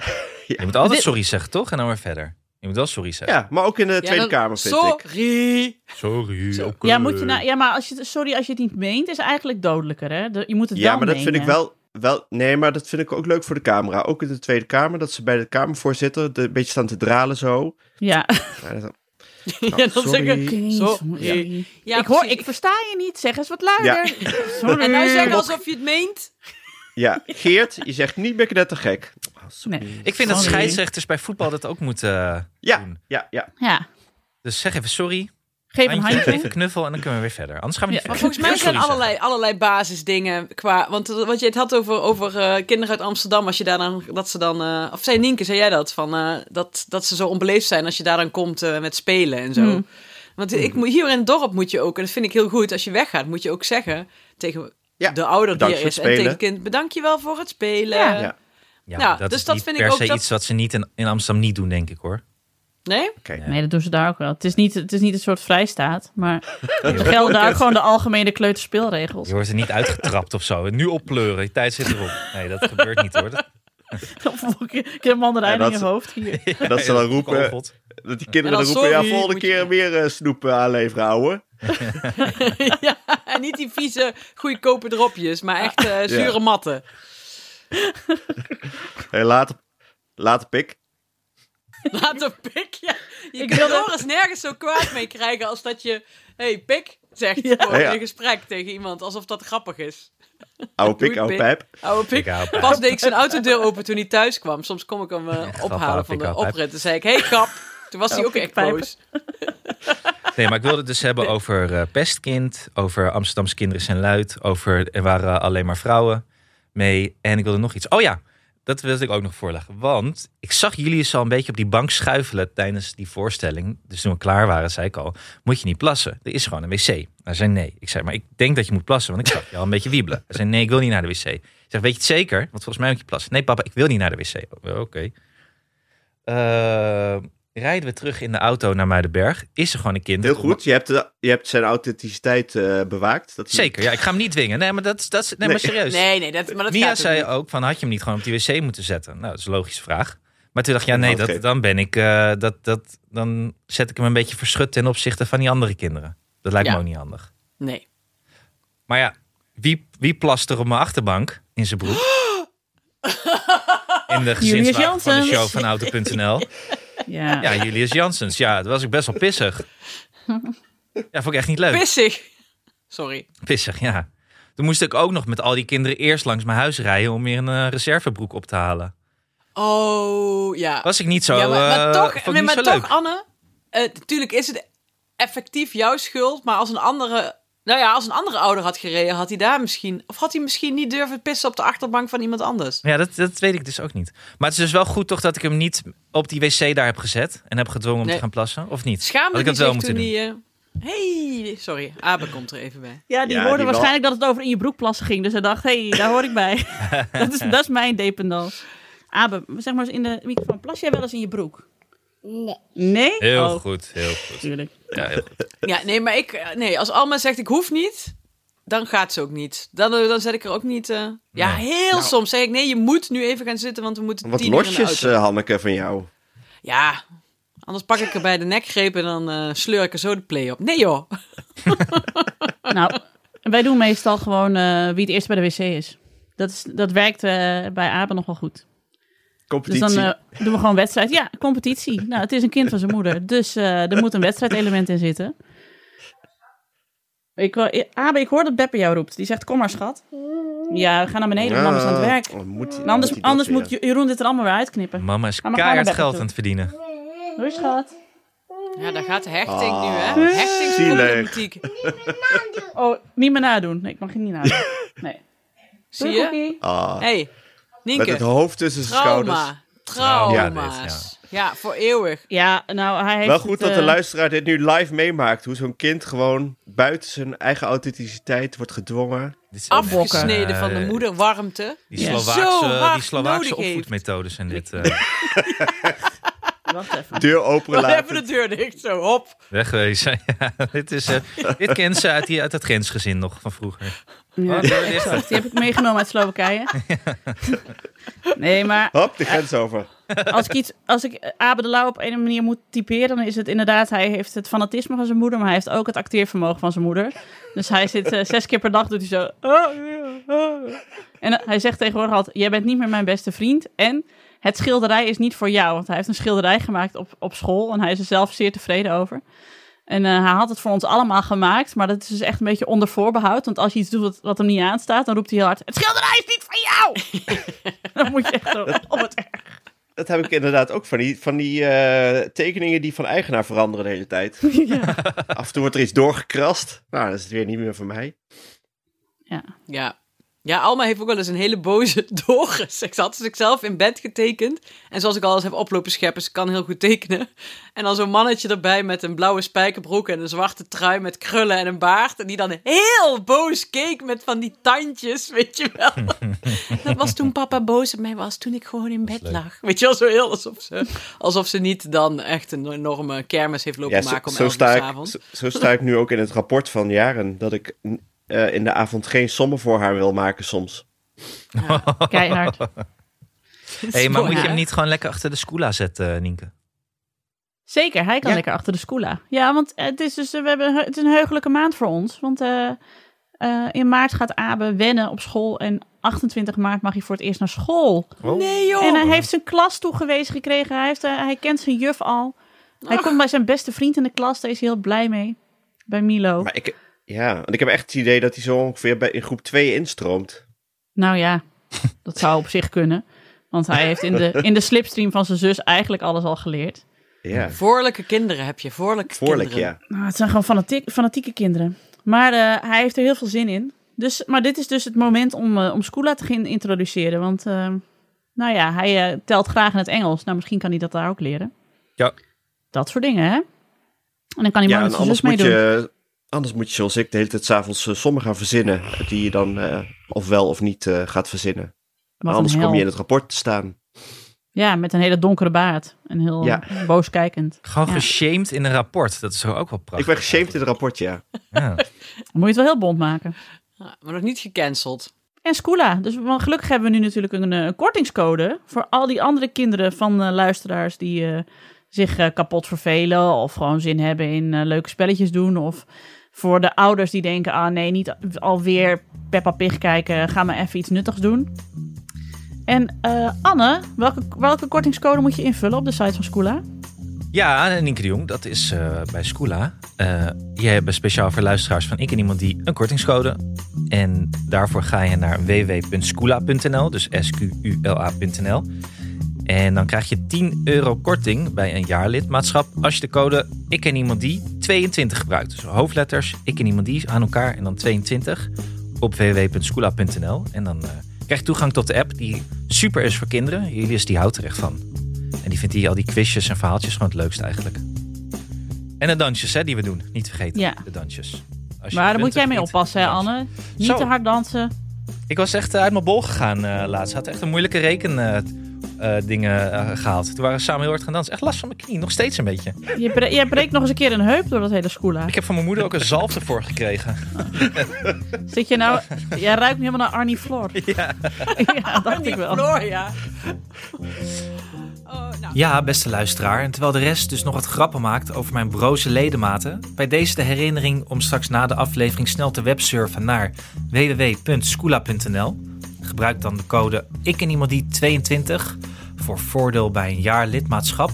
Je moet altijd Dit- sorry zeggen, toch? En dan weer verder. Je moet wel sorry zeggen. Ja, maar ook in de Ja, Tweede dan- Kamer vind ik. Sorry. Sorry. Ja, moet je nou, ja, maar als je, het- sorry als je het niet meent, is eigenlijk dodelijker. Hè? Je moet het Ja, wel maar dat vind ik wel, wel... Nee, maar dat vind ik ook leuk voor de camera. Ook in de Tweede Kamer, dat ze bij de Kamervoorzitter de, een beetje staan te dralen zo. Ja. Ja, dat- Ja, dan sorry. zeggen... Oké, Sorry. Ja, ik, hoor, ik versta je niet. Zeg eens wat luider. Sorry. En nou zeggen alsof je het meent. ja, Geert, je zegt niet meer net te gek. Oh, sorry. Nee. Ik vind dat scheidsrechters bij voetbal dat ook moeten eh, Ja, doen. ja, ja. Ja, Dus zeg even sorry, geef een handje, handje. even een knuffel en dan kunnen we weer verder. Anders gaan we Ja, niet Maar volgens mij zijn allerlei, allerlei basisdingen qua... Want wat je het had over, over eh, kinderen uit Amsterdam, als je daar dan... Dat ze dan eh, of zei Nienke, zei jij dat? Van, eh, dat, dat ze zo onbeleefd zijn als je daar dan komt eh, met spelen en zo. Hmm. Want ik, moet- hier in het dorp moet je ook, en dat vind ik heel goed, als je weggaat, moet je ook zeggen tegen Ja, de ouder die er is en tegen het kind, bedankt je wel voor het spelen. Ja. Ja. Maar dat dus is dat niet vind ik per ook se dat- iets wat ze niet in, in Amsterdam niet doen, denk ik hoor. Nee? Nee, dat doen ze daar ook wel. Het is niet, het is niet een soort vrijstaat, maar er gelden daar ook gewoon de algemene kleuterspeelregels. Je wordt er niet uitgetrapt of zo. Nu oppleuren, die tijd zit erop. Nee, dat gebeurt niet hoor. Dat, ik heb een mandarijn Ja, in je hoofd hier. Dat ze dan roepen, dat die kinderen En dan dan roepen, ja, volgende je- keer weer eh, snoep eh, aanleveren, ouwe. ja, en niet die vieze, goedkope dropjes, maar echt eh, zure matten. Hey, later, later pik. Laat een pik, ja. Je Ik wilde- Doris nergens zo kwaad mee krijgen als dat je, hey, pik, zegt Ja. in een gesprek tegen iemand, alsof dat grappig is. Oude pik, oude pik. pijp. Oude pik. Pas deed ik zijn autodeur open toen hij thuis kwam. Soms kom ik hem eh, grap, ophalen van de oprit. Toen zei ik, hey kap. Toen was hij ook echt boos. Nee, maar ik wilde het dus hebben over eh, pestkind, over Amsterdamse kinderen zijn luid, over er waren alleen maar vrouwen mee. En ik wilde nog iets. Oh ja, dat wilde ik ook nog voorleggen. Want ik zag Julius al een beetje op die bank schuifelen tijdens die voorstelling. Dus toen we klaar waren, zei ik al, moet je niet plassen? Er is gewoon een wc. Hij zei nee. Ik zei, maar ik denk dat je moet plassen, want ik zag je al een beetje wiebelen. Hij zei, nee, ik wil niet naar de wc. Ik zeg, weet je het zeker? Want volgens mij moet je plassen. Nee, papa, ik wil niet naar de wc. Oh, Oké. Eh, rijden we terug in de auto naar Muidenberg. Is er gewoon een kind. Heel goed, je hebt, de, je hebt zijn authenticiteit eh, bewaakt. Dat is- Zeker, ja, ik ga hem niet dwingen. Nee, maar dat, is- dat is, nee, maar Nee. serieus. Nee, nee, dat, maar dat Mia gaat zei ook niet. ook van had je hem niet gewoon op die wc moeten zetten? Nou, dat is een logische vraag. Maar toen dacht ik, ja, nee, dat, dan ben ik, eh, dat, dat, dan zet ik hem een beetje verschut ten opzichte van die andere kinderen. Dat lijkt Ja. me ook niet handig. Nee. Maar ja, wie, wie plast er op mijn achterbank in zijn broek? In de gezinswagen van de show van Auto.nl. Ja. Ja, Julius Janssens. Ja, dat was ik best wel pissig. Ja, vond ik echt niet leuk. Pissig. Sorry. Pissig, ja. Toen moest ik ook nog met al die kinderen eerst langs mijn huis rijden om weer een eh, reservebroek op te halen. Oh, ja. Was ik niet zo, ja, maar, maar eh, toch, nee, niet maar zo toch leuk. Anne, eh, natuurlijk is het effectief jouw schuld, maar als een andere, nou ja, als een andere ouder had gereden, had hij daar misschien, of had hij misschien niet durven pissen op de achterbank van iemand anders. Ja, dat, dat weet ik dus ook niet. Maar het is dus wel goed toch dat ik hem niet op die wc daar heb gezet en heb gedwongen om Nee. te gaan plassen, of niet? Schaamde ik die dat wel moeten doen? die... eh, hey, sorry, Abe komt er even bij. Ja, die Ja, hoorde die wel- waarschijnlijk dat het over in je broek plassen ging. Dus hij dacht, hé, hey, daar hoor ik bij. dat, is, dat is mijn dependance. Abe, zeg maar eens in de microfoon. Plas jij wel eens in je broek? Nee. Nee? Heel oh, goed, heel goed. Tuurlijk. Ja, heel goed. Ja, nee, maar ik, eh, nee, als Alma zegt ik hoef niet, dan gaat ze ook niet. Dan, eh, dan zet ik er ook niet, eh, ja, Nee. heel Nou. soms zeg ik nee, je moet nu even gaan zitten, want we moeten Wat tien uur in de losjes, auto. eh, Hanneke, van jou. Ja, anders pak ik er bij de nekgreep en dan eh, sleur ik er zo de play op. Nee joh. Nou, wij doen meestal gewoon eh, wie het eerst bij de wc is. Dat, is, dat werkt eh, bij Abe nog wel goed. Dus dan eh, doen we gewoon wedstrijd. Ja, competitie. Nou, het is een kind van zijn moeder. Dus eh, er moet een wedstrijdelement in zitten. Ik, eh, Abe, ik hoor dat Beppe jou roept. Die zegt, kom maar schat. Ja, we gaan naar beneden. Ja, Mama is aan het werk. oh, moet- En anders moet anders moet? Jeroen dit er allemaal weer uitknippen. Mama is Ga keihard naar geld aan het verdienen. Doei, schat. Ja, daar gaat de hechting nu Ah, hè. Hechtingsproblematiek. Oh, niet meer nadoen. Nee, ik mag je niet nadoen. Nee. Zie je? Cookie. Ah, hey, met Nienke. het hoofd tussen zijn schouders. Trauma. Ja, Trauma's. Ja, voor eeuwig. Ja, nou, hij heeft Wel goed het, dat de eh, luisteraar dit nu live meemaakt. Hoe zo'n kind gewoon buiten zijn eigen authenticiteit wordt gedwongen. Dit is echt, Afgesneden van de moederwarmte. Die Ja. Zo Slovaakse, die Slovaakse opvoedmethodes zijn dit. eh Wacht even. Deur open We hebben de laten. deur dicht, zo, hop. wegwezen. Ja, dit, is, eh, dit kent ze uit, die, uit het grensgezin nog van vroeger. Ja, Oh, exact. Die heb ik meegenomen uit Slowakije. Nee, maar Hop, de grens over. als ik, iets, als ik Abe de Lauw op een manier moet typeren, dan is het inderdaad, hij heeft het fanatisme van zijn moeder, maar hij heeft ook het acteervermogen van zijn moeder. Dus hij zit eh, zes keer per dag, doet hij zo. "Oh, oh." En eh, hij zegt tegenwoordig altijd, jij bent niet meer mijn beste vriend. En het schilderij is niet voor jou, want hij heeft een schilderij gemaakt op, op school en hij is er zelf zeer tevreden over. En eh, hij had het voor ons allemaal gemaakt, maar dat is dus echt een beetje onder voorbehoud. Want als je iets doet wat, wat hem niet aanstaat, dan roept hij heel hard, het schilderij is niet van jou! dan moet je echt zo op het erg. Dat heb ik inderdaad ook van die, van die eh, tekeningen die van eigenaar veranderen de hele tijd. Af en toe wordt er iets doorgekrast. Nou, dan is het weer niet meer van mij. Ja. Ja. Ja, Alma heeft ook wel eens een hele boze. Ze had zichzelf in bed getekend. En zoals ik al eens heb oplopen scheppen, ze kan heel goed tekenen. En dan zo'n mannetje erbij met een blauwe spijkerbroek en een zwarte trui met krullen en een baard. En die dan heel boos keek met van die tandjes, weet je wel. Dat was toen papa boos op mij was, toen ik gewoon in bed lag. Weet je wel, zo heel alsof ze, alsof ze niet dan echt een enorme kermis heeft lopen Ja, maken om zo, 11 uur sta ik, s'avonds. zo, zo sta ik nu ook in het rapport van jaren. Dat ik eh, in de avond geen sommen voor haar wil maken soms. Keihard. Hey, maar moet je Ja. hem niet gewoon lekker achter de scoola zetten, eh, Nienke? Zeker, hij kan Ja. lekker achter de scoola. Ja, want het is dus eh, we hebben, het is een heugelijke maand voor ons. Want eh, eh, in maart gaat Abe wennen op school en 28 maart mag hij voor het eerst naar school. Nee joh! En hij heeft zijn klas toegewezen gekregen. Hij, heeft, hij kent zijn juf al. Hij Ach. komt bij zijn beste vriend in de klas. Daar is hij heel blij mee. Bij Milo. Maar ik, ja, want ik heb echt het idee dat hij zo ongeveer bij, in groep 2 instroomt. Nou ja, dat zou op zich kunnen. Want hij heeft in de, in de slipstream van zijn zus eigenlijk alles al geleerd. Ja, Voorlijke kinderen heb je, voorlijke voorlijk kinderen. ja. Nou, het zijn gewoon fanatiek, fanatieke kinderen. Maar eh, hij heeft er heel veel zin in. Dus, maar dit is dus het moment om, eh om Scoola te gaan introduceren. Want eh, Nou ja, hij telt graag in het Engels. Nou, misschien kan hij dat daar ook leren. Ja. Dat soort dingen, hè? En dan kan hij Ja, maar en met zijn zus anders moet, meedoen. je, anders moet je zoals ik de hele tijd s'avonds uh, sommen gaan verzinnen. Die je dan eh, of wel of niet eh, gaat verzinnen. Wat anders een kom je in het rapport te staan. Ja, met een hele donkere baard. En heel Ja. boos kijkend. Gewoon Ja. geshamed in een rapport. Dat is toch ook wel prachtig. ik ben geshamed in het rapport, ja. Ja. Dan moet je het wel heel bont maken. Ja, maar nog niet gecanceld. En Scula. Dus gelukkig hebben we nu natuurlijk een, kortingscode voor al die andere kinderen van eh, luisteraars die eh, zich eh, kapot vervelen of gewoon zin hebben in leuke spelletjes doen. Of voor de ouders die denken, ah nee, niet alweer Peppa Pig kijken, ga maar even iets nuttigs doen. En eh, Anne, welke, welke kortingscode moet je invullen op de site van Scula? Ja, en Nienke de Jong, dat is eh, bij Scula. Eh je hebt speciaal voor luisteraars van Ik en Iemand Die een kortingscode. En daarvoor ga je naar www.scula.nl, dus S-Q-U-L-A.nl. En dan krijg je 10 euro korting bij een jaarlidmaatschap als je de code Ik en Iemand Die 22 gebruikt. Dus hoofdletters Ik en Iemand Die aan elkaar en dan 22 op www.scula.nl. En dan eh, krijg je toegang tot de app die super is voor kinderen. Julius die houdt er echt van. En die vindt die, al die quizjes en verhaaltjes gewoon het leukste eigenlijk. En de dansjes hè, die we doen. Niet vergeten, Ja. de dansjes. Als je Maar daar moet jij mee oppassen, hè. Anne. Niet Zo. te hard dansen. Ik was echt eh, uit mijn bol gegaan eh, laatst. Had echt een moeilijke reken eh, dingen eh, gehaald. Toen waren we samen heel hard gaan dansen. Echt last van mijn knie, nog steeds een beetje. Je, bre- je breekt nog eens een keer een heup door dat hele Scula. Ik heb van mijn moeder ook een zalf ervoor gekregen. Zit je nou... Jij ruikt nu helemaal naar Arnie Floor. Ja. ja, dacht ik wel. Floor, ja. Oh, nou. Ja, beste luisteraar. En terwijl de rest dus nog wat grappen maakt over mijn broze ledematen, bij deze de herinnering om straks na de aflevering snel te websurfen naar www.scula.nl. Gebruik dan de code ik en iemand die 22 voor voordeel bij een jaar lidmaatschap.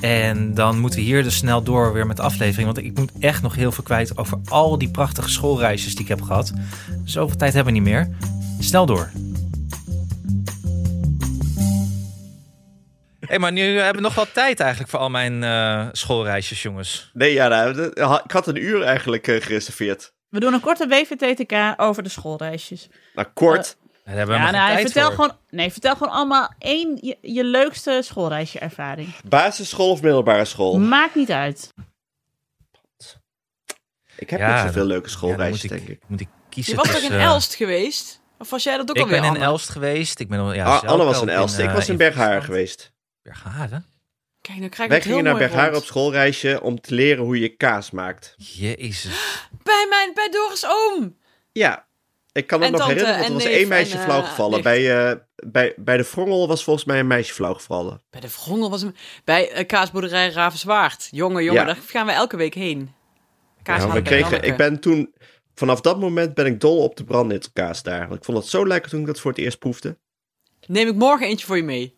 En dan moeten we hier dus snel door weer met de aflevering. Want ik moet echt nog heel veel kwijt over al die prachtige schoolreisjes die ik heb gehad. Zoveel tijd hebben we niet meer. Snel door. Hé, hey, maar nu hebben we nog wel tijd eigenlijk voor al mijn eh, schoolreisjes, jongens. Nee, ja, nou, ik had een uur eigenlijk eh, gereserveerd. We doen een korte WVTTK over de schoolreisjes. Nou, kort. We Ja, nou, vertel voor. gewoon, nee, vertel gewoon allemaal één je, je leukste schoolreisje-ervaring. Basisschool of middelbare school? Maakt niet uit. Ik heb Ja, niet zoveel leuke schoolreisjes, dan denk ik, ik. moet ik kiezen Je was toch in eh, Elst geweest? Of was jij dat ook Ik alweer, ben in Anne? Elst geweest. Ik ben al, ja, Ah, Anne was in Elst. ik eh, was in Bergharen Friesland. geweest. Bergharen? Kijk, nu krijg ik Wij het heel gingen naar Bergharen rond. op schoolreisje om te leren hoe je kaas maakt. Jezus. Bij mijn, bij Doris Oom. Ja, ik kan me nog tante herinneren, want en er was neef één meisje en, flauw eh. Bij, eh, bij, bij de Vrongel was volgens mij een meisje flauw gevallen. Bij de Vrongel was hem... Bij eh, kaasboerderij Ravenswaard. Jongen, jongen, Ja. daar gaan we elke week heen. Kaas Ja, halen we kregen, ik ben toen, vanaf dat moment ben ik dol op de brandnettelkaas daar. Want ik vond het zo lekker toen ik dat voor het eerst proefde. Neem ik morgen eentje voor je mee.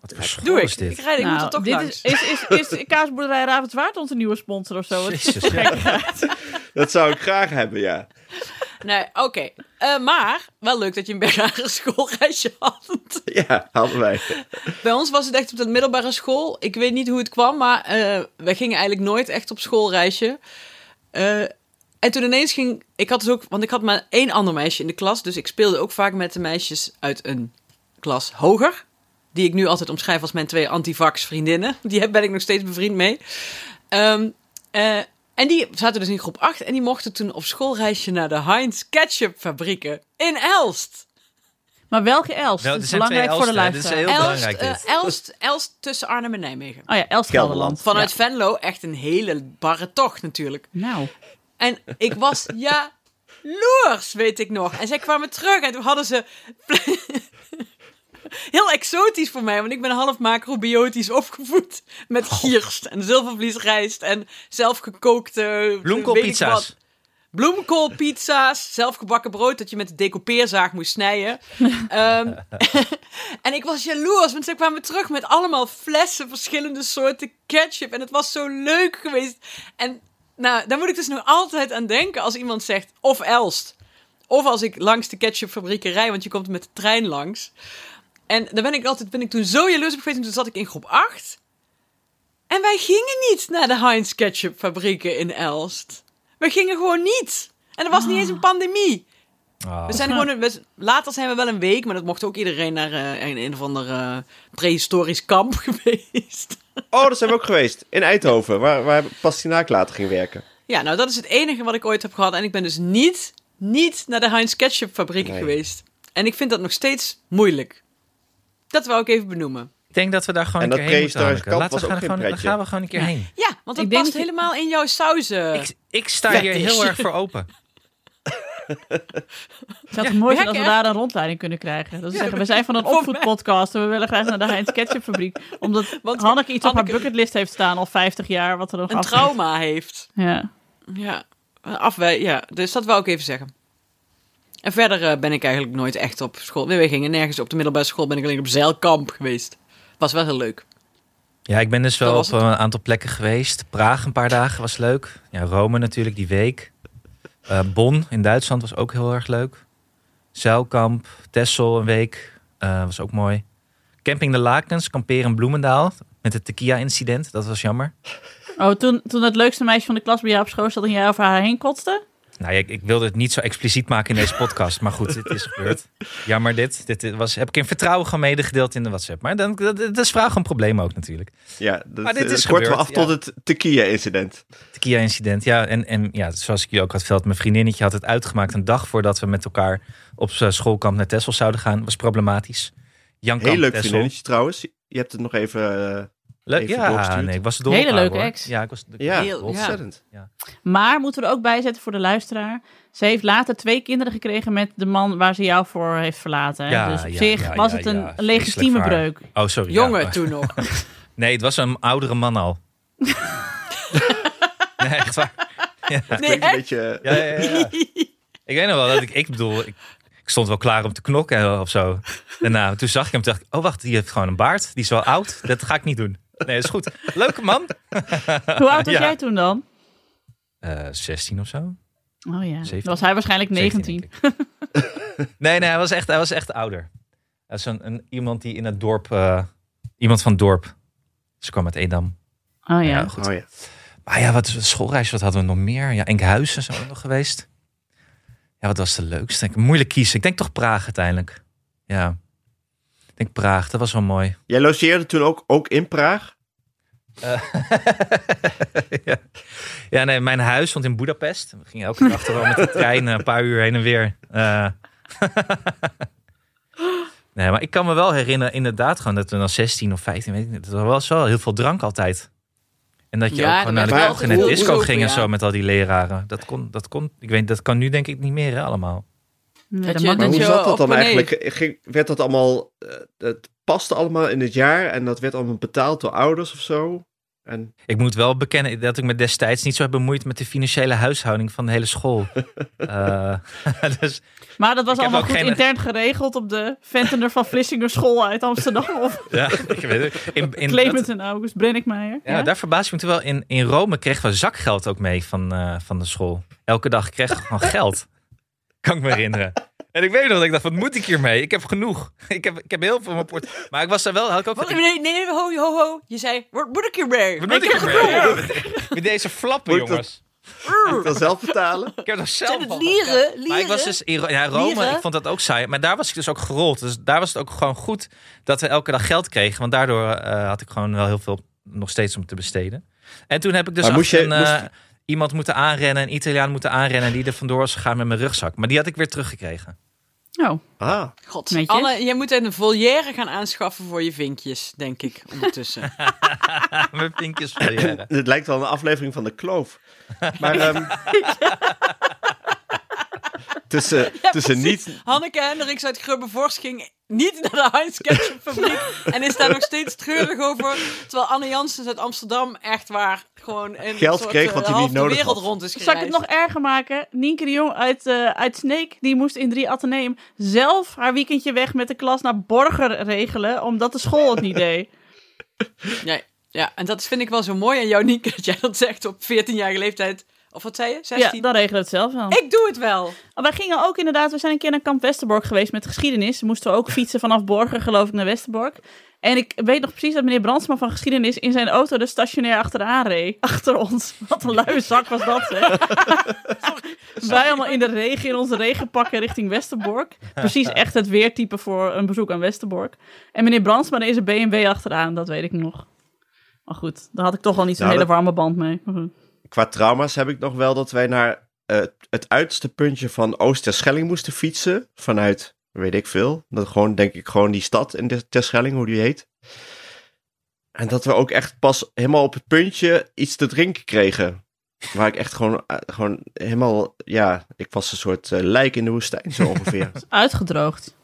Wat voor school Doe ik. is dit? Ik, rijd, ik moet er toch dit langs. is, is, is, is Kaasboerderij Ravenswaard onze nieuwe sponsor of zo? Jezus, ja. Dat zou ik graag hebben, ja. Nee, oké. Eh, maar, wel leuk dat je een Bergharen schoolreisje had. Ja, hadden wij. Bij ons was het echt op de middelbare school. Ik weet niet hoe het kwam, maar eh wij gingen eigenlijk nooit echt op schoolreisje. Eh, en toen ineens ging... Ik had dus ook... Want ik had maar één ander meisje in de klas. Dus ik speelde ook vaak met de meisjes uit een klas hoger. Die ik nu altijd omschrijf als mijn twee antivax vriendinnen. Die heb- ben ik nog steeds bevriend mee. Ehm, eh, en die zaten dus in groep 8. En die mochten toen op schoolreisje naar de Heinz Ketchup fabrieken in Elst. Maar welke Elst? Wel, dat is belangrijk voor de luisteraar. heel Elst, belangrijk eh. Elst, Elst tussen Arnhem en Nijmegen. Oh ja, Elst Gelderland. Vanuit Ja. Venlo echt een hele barre tocht natuurlijk. Nou, En ik was jaloers, weet ik nog. En zij kwamen terug en toen hadden ze... Heel exotisch voor mij, want ik ben half macrobiotisch opgevoed. Met gierst en zilvervliesrijst en zelfgekookte... Bloemkoolpizza's. Bloemkoolpizza's, zelfgebakken brood dat je met de decoupeerzaag moest snijden. Ehm, en ik was jaloers, want ze kwamen terug met allemaal flessen, verschillende soorten ketchup. En het was zo leuk geweest. En nou, daar moet ik dus nog altijd aan denken als iemand zegt, of Elst. Of als ik langs de ketchupfabrieken rij, want je komt met de trein langs. En dan ben ik altijd, ben ik toen zo jaloers op geweest, en toen zat ik in groep 8. En wij gingen niet naar de Heinz ketchupfabrieken in Elst. We gingen gewoon niet. En er was niet eens een pandemie. Oh. We zijn gewoon een, we- later zijn we wel een week, maar dat mocht ook iedereen naar eh, een, een of ander eh, prehistorisch kamp geweest. Oh, daar zijn we ook geweest. In Eindhoven, waar, waar Pastinaak later ging werken. Ja, nou dat is het enige wat ik ooit heb gehad. En ik ben dus niet, niet naar de Heinz Ketchup fabrieken Nee. geweest. En ik vind dat nog steeds moeilijk. Dat wou ik even benoemen. Ik denk dat we daar gewoon En een keer heen moeten. kamp Laten we gaan, ook geen gewoon, pretje. gaan we gewoon een keer heen. Ja, want dat Ik denk past helemaal in jouw sauzen. Ik, ik sta hier heel erg voor open. Het zou mooi zijn als we daar een rondleiding kunnen krijgen. Dat we zeggen, we zijn van een opvoedpodcast en we willen graag naar de Heinz Ketchup fabriek. Omdat Want Hanneke iets op haar bucketlist heeft staan al 50 jaar. Wat er nog een trauma heeft. Ja. Ja, afwij ja, dus dat wou ik even zeggen. En verder eh, ben ik eigenlijk nooit echt op school. Nee, we gingen nergens op de middelbare school. Ben ik alleen op zeilkamp geweest. Was wel heel leuk. Ja, ik ben dus wel op een aantal plekken geweest. Praag een paar dagen was leuk. Ja, Rome natuurlijk die week. Eh Bonn in Duitsland was ook heel erg leuk. Zeilkamp, Texel een week. eh, was ook mooi. Camping de Lakens, kamperen in Bloemendaal. Met het Tequila-incident, dat was jammer. Oh, toen, toen het leukste meisje van de klas bij jou op school zat en jij over haar heen kotste? Nou, ik, ik wilde het niet zo expliciet maken in deze podcast. Maar goed, dit is gebeurd. Jammer dit. Dit was, heb ik in vertrouwen gewoon medegedeeld in de WhatsApp. Maar dan, dat, dat is vraag een probleem ook natuurlijk. Ja, dat, Maar dit eh, is korten we gebeurd, af tot het tequila-incident. Tequila-incident, ja. En, en ja, zoals ik je ook had verteld, mijn vriendinnetje had het uitgemaakt een dag voordat we met elkaar op z'n schoolkamp naar Texel zouden gaan. Was problematisch. Jan Heel leuk vriendinnetje trouwens. Je hebt het nog even... eh, Leuk, ja, nee, ik was Hele leuke hoor. ex. Ja, ik was ja, Heel- ontzettend. Maar moeten we er ook bij zetten voor de luisteraar. Ze heeft later twee kinderen gekregen met de man waar ze jou voor heeft verlaten. hè? Ja, dus op ja, zich ja, was ja, het een ja. Legitieme breuk. Oh, sorry. Jongen ja. toen nog. Nee, het was een oudere man al. nee, echt waar. Ja. Nee, een beetje... Ja, ja, ja, ja. Ik weet nog wel dat ik, ik bedoel, ik, ik stond wel klaar om te knokken of zo. Daarna, toen zag ik hem, dacht ik, oh wacht, die heeft gewoon een baard. Die is wel oud, dat ga ik niet doen. Nee, dat is goed. Leuke man. Hoe oud was Ja. jij toen dan? Eh 16 of zo. Oh ja, 17. dan was hij waarschijnlijk 17, 19. denk ik. nee, nee, hij was echt, hij was echt ouder. Dat is een, een, iemand die in het dorp, eh, iemand van het dorp. Ze kwam uit Edam. Oh ja. goed. Oh ja. Maar ja, wat schoolreis, wat hadden we nog meer? Ja, Enkhuizen zijn we ook nog geweest. Ja, wat was de leukste? Ik- Moeilijk kiezen. Ik denk toch Praag uiteindelijk. Ja. Ik denk Praag, dat was wel mooi. Jij logeerde toen ook, ook in Praag? ja. ja, nee, mijn huis stond in Budapest. We gingen elke dag er wel met de trein eh, een paar uur heen en weer. Eh. nee, maar ik kan me wel herinneren, inderdaad, gewoon dat we dan 16 of 15, weet ik niet. Er was wel heel veel drank altijd. En dat je Ja, ook gewoon naar de de disco ging en ja. zo met al die leraren. Dat kon, dat kon, ik weet, dat kan nu denk ik niet meer hè, allemaal. Nee, Dat je- Maar hoe je zat dat dan eigenlijk? Ging, werd dat allemaal... eh, het paste allemaal in het jaar en dat werd allemaal betaald door ouders of zo? En Ik moet wel bekennen dat ik me destijds niet zo heb bemoeid met de financiële huishouding van de hele school. Eh, dus Maar dat was allemaal goed geen- intern geregeld op de Ventener van Vlissingen school uit Amsterdam. Of ja, ik weet het. In, in, Clement en August Brennickmeijer. Ja, daar verbaas ik me toen wel. In, in Rome kregen we zakgeld ook mee van, eh, van de school. Elke dag kregen we gewoon geld. Kan ik me herinneren. En ik weet nog dat ik dacht, wat moet ik hiermee? Ik heb genoeg. Ik heb, ik heb heel veel in mijn port. Maar ik was daar wel, had ik ook... Wat? Nee, nee, nee, ho, ho, ho. Je zei, wat moet ik hiermee? Wat moet ik hiermee? Ja, Met deze flappen, Moet jongens. moet ik dan zelf betalen? Ik heb er zelf Zijn het lieren? gekeken. Maar ik was Lieren? dus in ja, Rome, Lieren? ik vond dat ook saai. Maar daar was ik dus ook gerold. Dus daar was het ook gewoon goed dat we elke dag geld kregen. Want daardoor eh, had ik gewoon wel heel veel nog steeds om te besteden. En toen heb ik dus Maar moest je- een, eh, moest- iemand moeten aanrennen, een Italiaan moeten aanrennen die er vandoor was gegaan met mijn rugzak. Maar die had ik weer teruggekregen. Oh, Ah, God. Anne, jij moet een volière gaan aanschaffen voor je vinkjes, denk ik, ondertussen. mijn vinkjes verleren. het lijkt wel een aflevering van de Kloof. Maar ehm, tussen, Ja, tussen precies. niet... Hanneke Hendricks uit Grubbevorst ging niet naar de Heinz en is daar nog steeds treurig over. Terwijl Anne Janssens uit Amsterdam echt waar gewoon een Geld soort, kreeg eh, wat hij half niet de nodig wereld had. rond is zal ik het gereisd. nog erger maken? Nienke de Jong uit, eh uit Sneek, die moest in drie Atheneum zelf haar weekendje weg met de klas naar Borger regelen, omdat de school het niet deed. Ja, ja, en dat vind ik wel zo mooi aan jou, Nienke, dat jij dat zegt op 14-jarige leeftijd. Of wat zei je? 16? Ja, dan regelen we het zelf wel. Ik doe het wel. Maar wij gingen ook inderdaad, we zijn een keer naar Kamp Westerbork geweest met geschiedenis. Moesten we ook fietsen vanaf Borger, geloof ik, naar Westerbork. En ik weet nog precies dat meneer Brandsma van geschiedenis in zijn auto de stationair achteraan reed. Achter ons. Wat een luie zak was dat, zeg. Wij allemaal in de regen, in onze regenpakken richting Westerbork. Precies echt het weertype voor een bezoek aan Westerbork. En meneer Brandsma zijn BMW achteraan, dat weet ik nog. Maar goed, daar had ik toch al niet zo'n Nou, hele dat- warme band mee. Maar goed. Qua trauma's heb ik nog wel dat wij naar eh, het uiterste puntje van Oost-Terschelling moesten fietsen. Vanuit, weet ik veel. Dat gewoon, denk ik, gewoon die stad in de Terschelling, hoe die heet. En dat we ook echt pas helemaal op het puntje iets te drinken kregen. Waar ik echt gewoon, eh, gewoon helemaal, ja, ik was een soort eh, lijk in de woestijn, zo ongeveer. Uitgedroogd.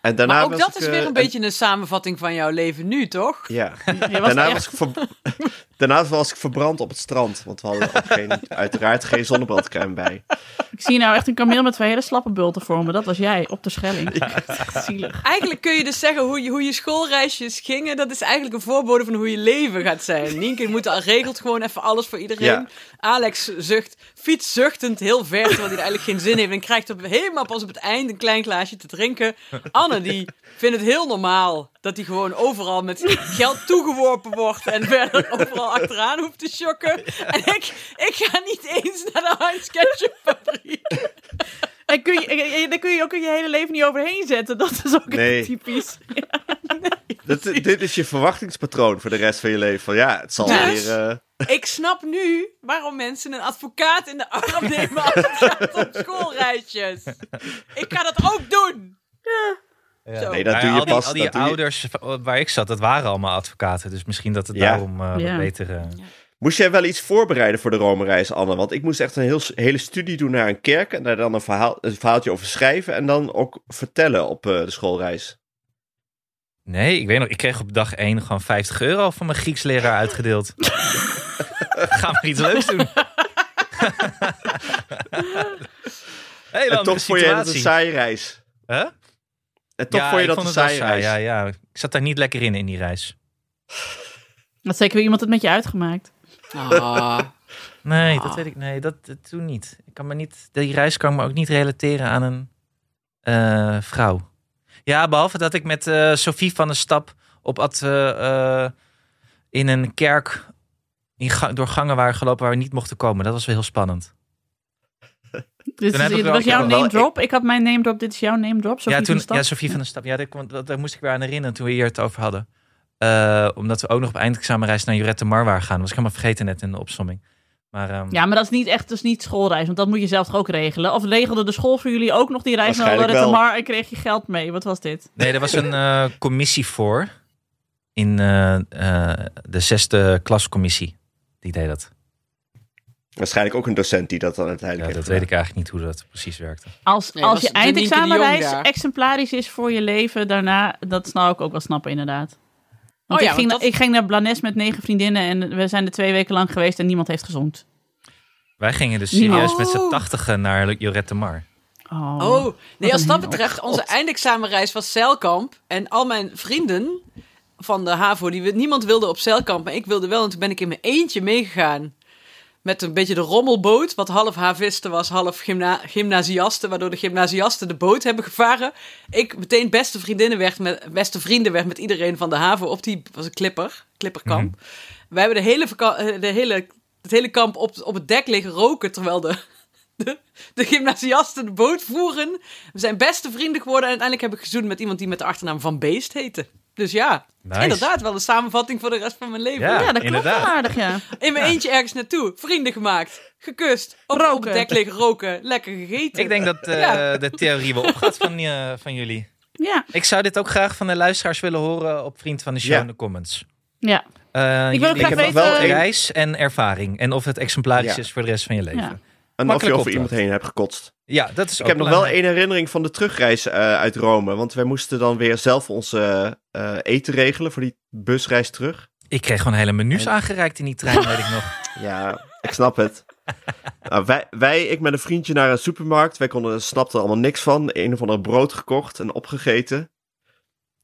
En daarna Maar ook was dat ik, is weer een beetje een samenvatting van jouw leven nu, toch? Ja, Je was daarna echt- was, ik ver- daarna was ik verbrand op het strand. Want we hadden geen, uiteraard geen zonnebrandcrème bij. Ik zie nou echt een kameel met twee hele slappe bulten voor me. Dat was jij, op de Schelling. Echt zielig. Eigenlijk kun je dus zeggen hoe je, hoe je schoolreisjes gingen. Dat is eigenlijk een voorbode van hoe je leven gaat zijn. Nienke moet al regelt gewoon even alles voor iedereen. Ja. Alex zucht, fiets zuchtend heel ver, terwijl hij er eigenlijk geen zin heeft. En krijgt op, helemaal pas op het eind een klein glaasje te drinken. Anne, die vindt het heel normaal dat hij gewoon overal met geld toegeworpen wordt. En verder overal achteraan hoeft te shocken. En ik, ik ga niet eens naar de Heinz Ketchup fabriek. En kun je, daar kun je ook je hele leven niet overheen zetten. Dat is ook Nee. typisch. Dat, dit is je verwachtingspatroon voor de rest van je leven. Van ja, het zal Ja. weer... eh, Ik snap nu waarom mensen een advocaat in de arm nemen als het gaat om schoolreisjes. Ik ga dat ook doen. Zo. Nee, dat Maar doe je al die, pas. al die dat doe je- ouders waar ik zat, dat waren allemaal advocaten. Dus misschien dat het Ja. daarom eh, Ja. beter... eh, Moest jij wel iets voorbereiden voor de Rome-reis, Anne? Want ik moest echt een heel, hele studie doen naar een kerk. En daar dan een, verhaal, een verhaaltje over schrijven. En dan ook vertellen op eh, de schoolreis. Nee, ik weet nog, ik kreeg op dag 1 gewoon 50 euro van mijn Grieks leraar uitgedeeld. Gaan we iets leuks doen. Hele En toch vond je dat een saaie reis. Huh? En toch ja, vond je ik dat vond het wel saaie saai. reis. Ja, ja. Ik zat daar niet lekker in, in die reis. Dat zeker weer iemand het met je uitgemaakt. Ah. Nee, Ah. dat weet ik. Nee, dat, dat toen niet. Ik kan me niet. Die reis kan ik me ook niet relateren aan een eh, vrouw. Ja, behalve dat ik met eh Sophie van de Stap op at, eh, eh, in een kerk in ga- door gangen waren gelopen waar we niet mochten komen. Dat was wel heel spannend. Dit, heb is, dit was jouw name drop. Ik had mijn name drop. Dit is jouw name drop. Sophie ja, van toen, de Stad. ja, Sophie van de Stap. Ja, daar, kwam- dat- daar moest ik weer aan herinneren toen we hier het over hadden. Eh, omdat we ook nog op eindexamenreis naar Jurette Mar waren gaan. Dat was ik helemaal vergeten net in de opsomming. Maar ehm, Ja, maar dat is niet echt dus niet schoolreis, want dat moet je zelf toch ook regelen. Of regelde de school voor jullie ook nog die reis naar wel. Mar en kreeg je geld mee? Wat was dit? Nee, er was een eh, commissie voor. In eh, eh, de zesde klascommissie. Die deed dat. Waarschijnlijk ook een docent die dat dan Ja, uiteindelijk dat heeft weet ik eigenlijk niet hoe dat precies werkte. Als, Nee, als je eindexamenreis exemplarisch is voor je leven daarna, dat zou ik ook wel snappen inderdaad. Want Oh ja, ik, ging, want dat- ik ging naar Blanes met negen vriendinnen en we zijn er twee weken lang geweest en niemand heeft gezond. Wij gingen dus serieus met z'n Oh. tachtigen naar Jorette Mar. Oh, Oh, nee, als dat betreft, onze eindexamenreis was zeilkamp. En al mijn vrienden van de HAVO, die, niemand wilde op zeilkamp, maar ik wilde wel. En toen ben ik in mijn eentje meegegaan. Met een beetje de rommelboot, wat half havisten was, half gymna gymnasiasten. Waardoor de gymnasiasten de boot hebben gevaren. Ik meteen beste vriendinnen werd met, beste vrienden werd met iedereen van de HAVO op die, was een clipper, clipperkamp. We hebben de hele, eh, de hele, het hele kamp op, op het dek liggen roken, terwijl de, de, de gymnasiasten de boot voeren. We zijn beste vrienden geworden en uiteindelijk heb ik gezoend met iemand die met de achternaam Van Beest heette. Dus ja, Nice. inderdaad wel een samenvatting voor de rest van mijn leven. Ja. ja, dat klopt wel inderdaad. aardig, ja. In mijn eentje ergens naartoe, vrienden gemaakt, gekust, op, op Roken. het dek liggen roken, lekker gegeten. Ik denk dat eh, Ja. de theorie wel opgaat van, eh, van jullie. Ja, Ik zou dit ook graag van de luisteraars willen horen op Vriend van de Show Ja. in de comments. ja. Eh, Ik wil jullie- graag heb nog weten... wel reis en ervaring. En of het exemplarisch Ja. is voor de rest van je leven. Ja. Ja, En of je over iemand heen hebt gekotst. dat is Ik ook heb nog wel één herinnering van de terugreis eh, uit Rome. Want wij moesten dan weer zelf onze eh, eten regelen voor die busreis terug. Ik kreeg gewoon hele menus En- aangereikt in die trein, weet ik nog. Ja, ik snap het. Nou, wij, wij, ik met een vriendje naar een supermarkt. Wij konden, snapten er allemaal niks van. Een of ander brood gekocht en opgegeten.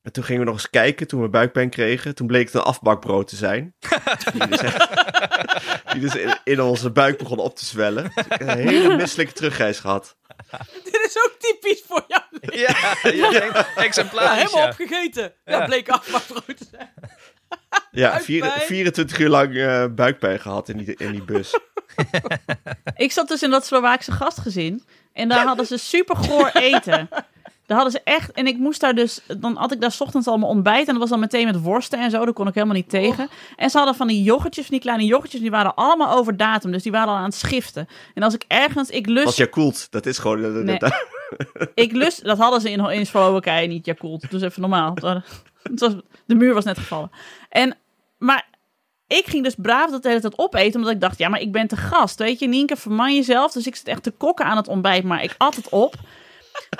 En toen gingen we nog eens kijken, toen we buikpijn kregen. Toen bleek het een afbakbrood te zijn. die dus, die dus in, in onze buik begon op te zwellen. Dus ik heb een hele misselijke terugreis gehad. Dit is ook typisch voor jou. Ja, je exemplarisch. helemaal Ja. opgegeten. Ja, Ja. bleek afbakbrood te zijn. Ja, vier- 24 uur lang eh, buikpijn gehad in die, in die bus. Ik zat dus in dat Slovaakse gastgezin. En daar hadden ze super goor eten. Daar hadden ze echt. En ik moest daar dus. Dan had ik daar 's ochtends al mijn ontbijt. En dat was dan meteen met worsten en zo. Daar kon ik helemaal niet tegen. En ze hadden van die yoghurtjes, van die kleine yoghurtjes. Die waren allemaal over datum. Dus die waren al aan het schiften. En als ik ergens. Ik lust. Was Yakult, dat is gewoon... Nee. dat- Ik lust, dat hadden ze in, in Slowakije niet, Yakult. Dus even normaal. Het was, de muur was net gevallen. En, maar ik ging dus braaf dat de hele tijd opeten, omdat ik dacht, ja, maar ik ben te gast, weet je. Nienke, verman jezelf. Dus ik zit echt te kokken aan het ontbijt, maar ik at het op.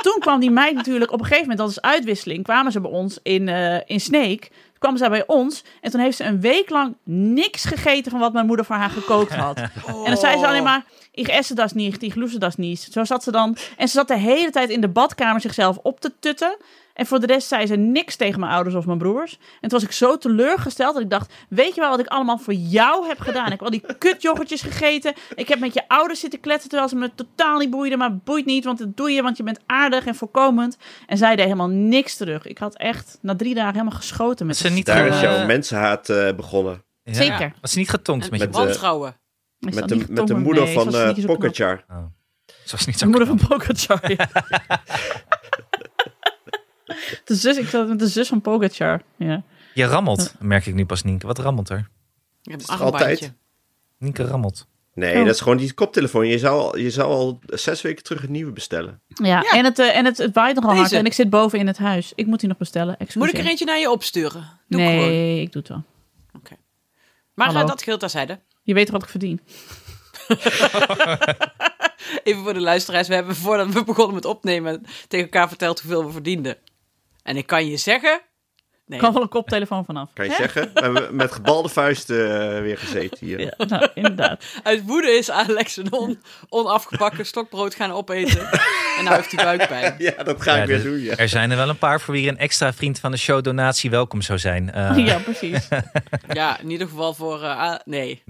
Toen kwam die meid natuurlijk, op een gegeven moment, dat is uitwisseling, kwamen ze bij ons in, eh in Sneek. Toen kwam zij bij ons en toen heeft ze een week lang niks gegeten van wat mijn moeder voor haar gekookt had. En dan zei ze alleen maar, ik esse dat niet, ik loese dat niet. Zo zat ze dan. En ze zat de hele tijd in de badkamer zichzelf op te tutten. En voor de rest zei ze niks tegen mijn ouders of mijn broers. En toen was ik zo teleurgesteld dat ik dacht, weet je wel wat ik allemaal voor jou heb gedaan? Ik heb al die kutjoghurtjes gegeten. Ik heb met je ouders zitten kletsen terwijl ze me totaal niet boeiden. Maar boeit niet, want dat doe je, want je bent aardig en voorkomend. En zij deed helemaal niks terug. Ik had echt na drie dagen helemaal geschoten met ze niet Daar is Eh, jouw mensenhaat eh, begonnen. Ja. Zeker. Was ze niet getonkt En met met je? Wantrouwen. Met de, met de moeder Nee, van ze was eh niet zo knap. Pogacar. Ze was niet De zo moeder knap. van Pogacar, ja. de zus, ik zat met de zus van Pogacar, ja. Je rammelt, merk ik nu pas, Nienke. Wat rammelt er? Je hebt altijd? Nienke rammelt. Nee, Oh. dat is gewoon die koptelefoon. Je zou, al, je zou al zes weken terug een nieuwe bestellen. Ja, en, het, eh, en het, het waait nogal hard en ik zit boven in het huis. Ik moet die nog bestellen, Moet ik er eentje naar je opsturen? Doe nee, gewoon. ik doe het wel. Maar Hallo. eh, dat geldt terzijde. Je weet toch wat ik verdien? Even voor de luisteraars. We hebben voordat we begonnen met opnemen tegen elkaar verteld hoeveel we verdienden. En ik kan je zeggen... Nee, Ik kan wel een koptelefoon vanaf. Kan je Hè? zeggen? We hebben met gebalde vuisten eh, weer gezeten hier. Ja, nou, inderdaad. uit woede is Alex een on, onafgebakken stokbrood gaan opeten. en nou heeft hij buikpijn. Ja, dat ga Ja, ik weer doen, ja. Er zijn er wel een paar voor wie een extra vriend van de show donatie welkom zou zijn. Eh, Ja, precies. Ja, in ieder geval voor... eh, ah, nee.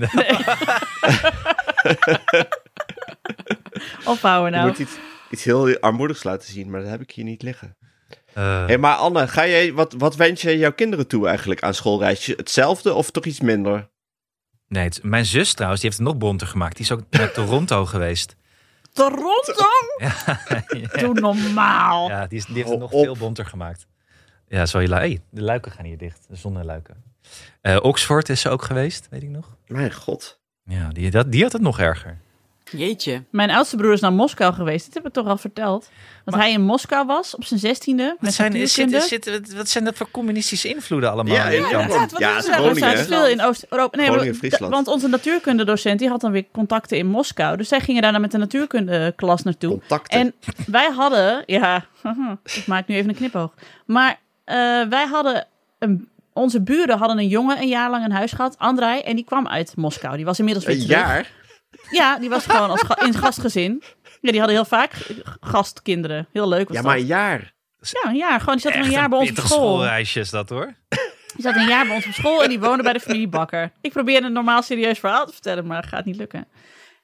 Ophouden Je nou. moet iets, iets heel armoedigs laten zien, maar dat heb ik hier niet liggen. Eh, Hé, maar Anne, ga jij, wat, wat wens je jouw kinderen toe eigenlijk aan schoolreisjes? Hetzelfde of toch iets minder? nee, het- mijn zus trouwens, die heeft het nog bonter gemaakt. Die is ook naar Toronto geweest. Toronto? Doe normaal. Ja, die, is, die heeft het nog op. veel bonter gemaakt. Ja, hey, de luiken gaan hier dicht. De zonneluiken. Eh Oxford is ze ook geweest, weet ik nog. Mijn god. Ja, die, dat, die had het nog erger. Jeetje. Mijn oudste broer is naar Moskou geweest. Dit heb ik toch al verteld. Dat Maar- hij in Moskou was op zijn zestiende. Wat Met zijn, wat- wat zijn dat voor communistische invloeden allemaal? Ja, aan die ja, ja, is er? Veel in Oost-Europa. Nee, Groningen, maar- Friesland. Want onze natuurkundedocent die had dan weer contacten in Moskou. Dus zij gingen daar dan met de natuurkundeklas naartoe. Contacten. En wij hadden, ja, ik maak nu even een knipoog. Maar eh, wij hadden, een, onze buren hadden een jongen een jaar lang in huis gehad, Andrei. En die kwam uit Moskou. Die was inmiddels weer een terug. jaar? Ja, die was gewoon als ga- in gastgezin. Ja, die hadden heel vaak gastkinderen. Heel leuk was Ja, dat. maar een jaar. Ja, een jaar. Gewoon, die zat een jaar bij ons op school. schoolreisje is dat hoor. Die zat een jaar bij ons op school en die woonde bij de familie Bakker. Ik probeerde een normaal serieus verhaal te vertellen, maar dat gaat niet lukken.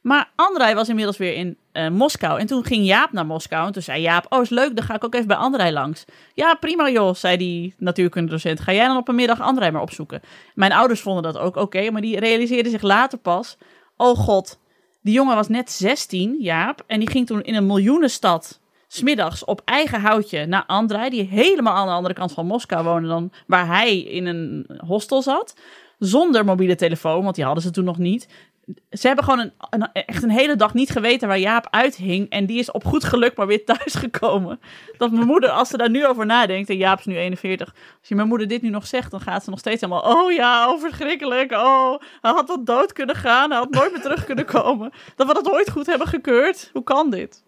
Maar Andrei was inmiddels weer in eh, Moskou. En toen ging Jaap naar Moskou. En toen zei Jaap, oh is leuk, dan ga ik ook even bij Andrei langs. Ja, prima joh, zei die natuurkundedocent. Ga jij dan op een middag Andrei maar opzoeken? Mijn ouders vonden dat ook oké, maar die realiseerden zich later pas. Oh god, die jongen was net 16, Jaap. En die ging toen in een miljoenenstad smiddags op eigen houtje naar Andrei, die helemaal aan de andere kant van Moskou woonde dan waar hij in een hostel zat. Zonder mobiele telefoon, want die hadden ze toen nog niet. Ze hebben gewoon een, een- echt een hele dag niet geweten waar Jaap uithing. En die is op goed geluk maar weer thuisgekomen. Dat mijn moeder, als ze daar nu over nadenkt, en Jaap is nu 41. Als je mijn moeder dit nu nog zegt, dan gaat ze nog steeds helemaal... Oh ja, oh verschrikkelijk. Oh, hij had wel dood kunnen gaan. Hij had nooit meer terug kunnen komen. Dat we dat ooit goed hebben gekeurd. Hoe kan dit?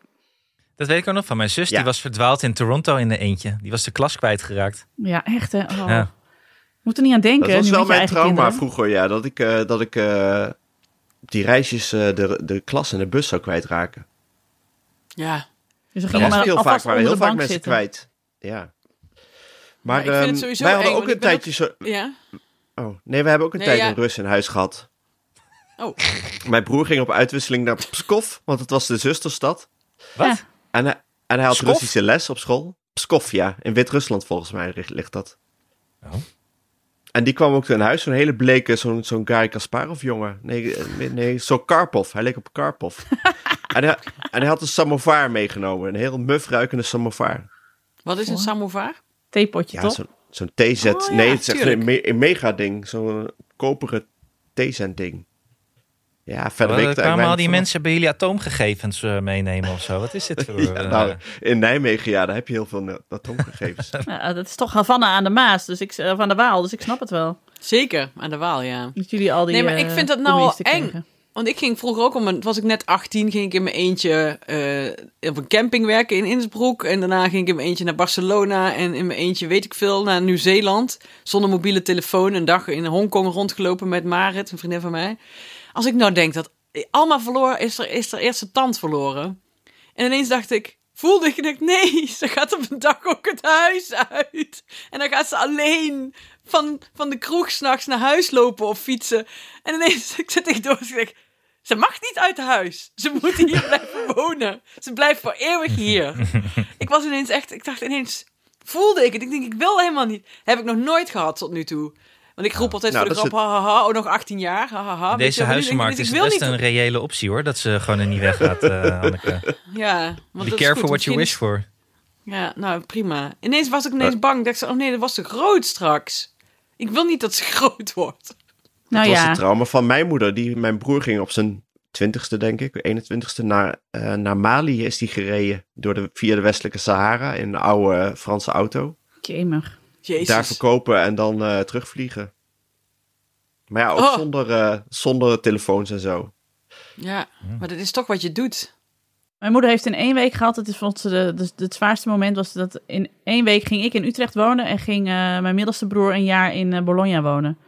Dat weet ik ook nog van mijn zus. Ja. Die was verdwaald in Toronto in de eentje. Die was de klas kwijtgeraakt. Ja, echt hè. Oh. Ja. Moet er niet aan denken. Dat was wel mijn trauma kinderen. vroeger, ja. Dat ik, eh, dat ik eh, die reisjes eh, de, de klas en de bus zou kwijtraken. Ja. Dus Dat was maar heel vaak, waren heel vaak mensen zitten. kwijt. Ja. Maar ik vind het ehm, sowieso wij hadden eng, ook een tijdje zo... Ja? Oh, nee, we hebben ook een Nee, tijd ja. een Rus in huis gehad. Oh. Mijn broer ging op uitwisseling naar Pskov, want het was de zusterstad. Wat? Ja. En hij, en hij had Pskov? Russische les op school. Pskov, ja. In Wit-Rusland volgens mij ligt, ligt dat. Oh. En die kwam ook in huis, zo'n hele bleke, zo'n zo'n Gary Kasparov jongen. Nee, nee, zo'n Karpov. Hij leek op Karpov. en, hij, en hij had een samovar meegenomen. Een heel muf ruikende samovar. Wat is een Oh. samovar? Theepotje, Ja, toch? zo'n zo'n TZ. Oh, ja, nee, het is echt een, me- een mega ding. Zo'n koperen TZ-ding. Ja, verder weet ik kwamen al die mensen bij jullie atoomgegevens eh, meenemen of zo? Wat is dit voor... Ja, eh, nou, in Nijmegen, ja, daar heb je heel veel na- atoomgegevens. Nou, dat is toch Havana aan de Maas, dus ik, of aan de Waal, dus ik snap het wel. Zeker, aan de Waal, ja. Dat jullie al die Nee, maar ik eh, vind dat nou eng. Want ik ging vroeger ook om een, was ik net 18, ging ik in mijn eentje eh, op een camping werken in Innsbruck. En daarna ging ik in mijn eentje naar Barcelona en in mijn eentje, weet ik veel, naar Nieuw-Zeeland. Zonder mobiele telefoon, een dag in Hongkong rondgelopen met Marit, een vriendin van mij. Als ik nou denk dat Alma verloren, is er, is er eerst zijn tand verloren. En ineens dacht ik, voelde ik, en dacht, nee, ze gaat op een dag ook het huis uit. En dan gaat ze alleen van, van de kroeg s'nachts naar huis lopen of fietsen. En ineens, ik zit tegen door, ik zeg, ze mag niet uit huis. Ze moet hier blijven wonen. Ze blijft voor eeuwig hier. ik was ineens echt, ik dacht ineens, voelde ik het. Ik denk, ik wil helemaal niet. Heb ik nog nooit gehad tot nu toe. Want ik roep altijd Nou, voor de grap, is ha, ha, ha, oh, nog 18 jaar, ha, ha, ha. Deze huizenmarkt ik is wil best niet- een reële optie hoor. Dat ze gewoon er niet weggaat, eh Hanneke. Ja, want Be dat is careful goed. what you wish for. Ja, nou prima. Ineens was ik ineens bang. Ik dacht, zo, oh nee, dat was te groot straks. Ik wil niet dat ze groot wordt. Nou dat was ja, het trauma van mijn moeder. Die, mijn broer ging op zijn twintigste, denk ik, 21ste, naar, eh, naar Mali is die gereden. Door de, via de westelijke Sahara in een oude Franse auto. jemig. Jezus. Daar verkopen en dan eh, terugvliegen. Maar ja, ook Oh. zonder, eh, zonder telefoons en zo. Ja, maar dat is toch wat je doet. Mijn moeder heeft in één week gehad, het is vond ze de, de, het zwaarste moment was dat in één week ging ik in Utrecht wonen en ging eh, mijn middelste broer een jaar in Bologna wonen.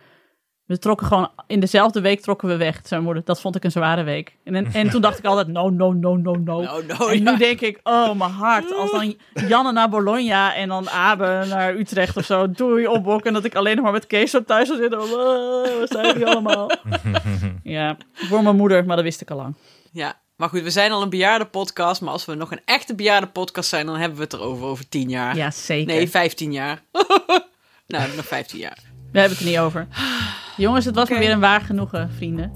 We trokken gewoon, in dezelfde week trokken we weg, zei mijn moeder. Dat vond ik een zware week. En, en, en toen dacht ik altijd, no, no, no, no, no. Nou, en ja. nu denk ik, oh mijn hart, als dan Janne naar Bologna en dan Abe naar Utrecht of zo, doei opbok. En dat ik alleen nog maar met Kees op thuis zou zitten. Oh, wat zijn die allemaal? ja, voor mijn moeder, maar dat wist ik al lang. Ja, maar goed, we zijn al een bejaarde podcast. Maar als we nog een echte bejaarde podcast zijn, dan hebben we het erover over tien jaar. Ja, zeker. Nee, 15 jaar. nou, nog 15 jaar. We hebben het er niet over. Jongens, het was me weer een waar genoegen, vrienden.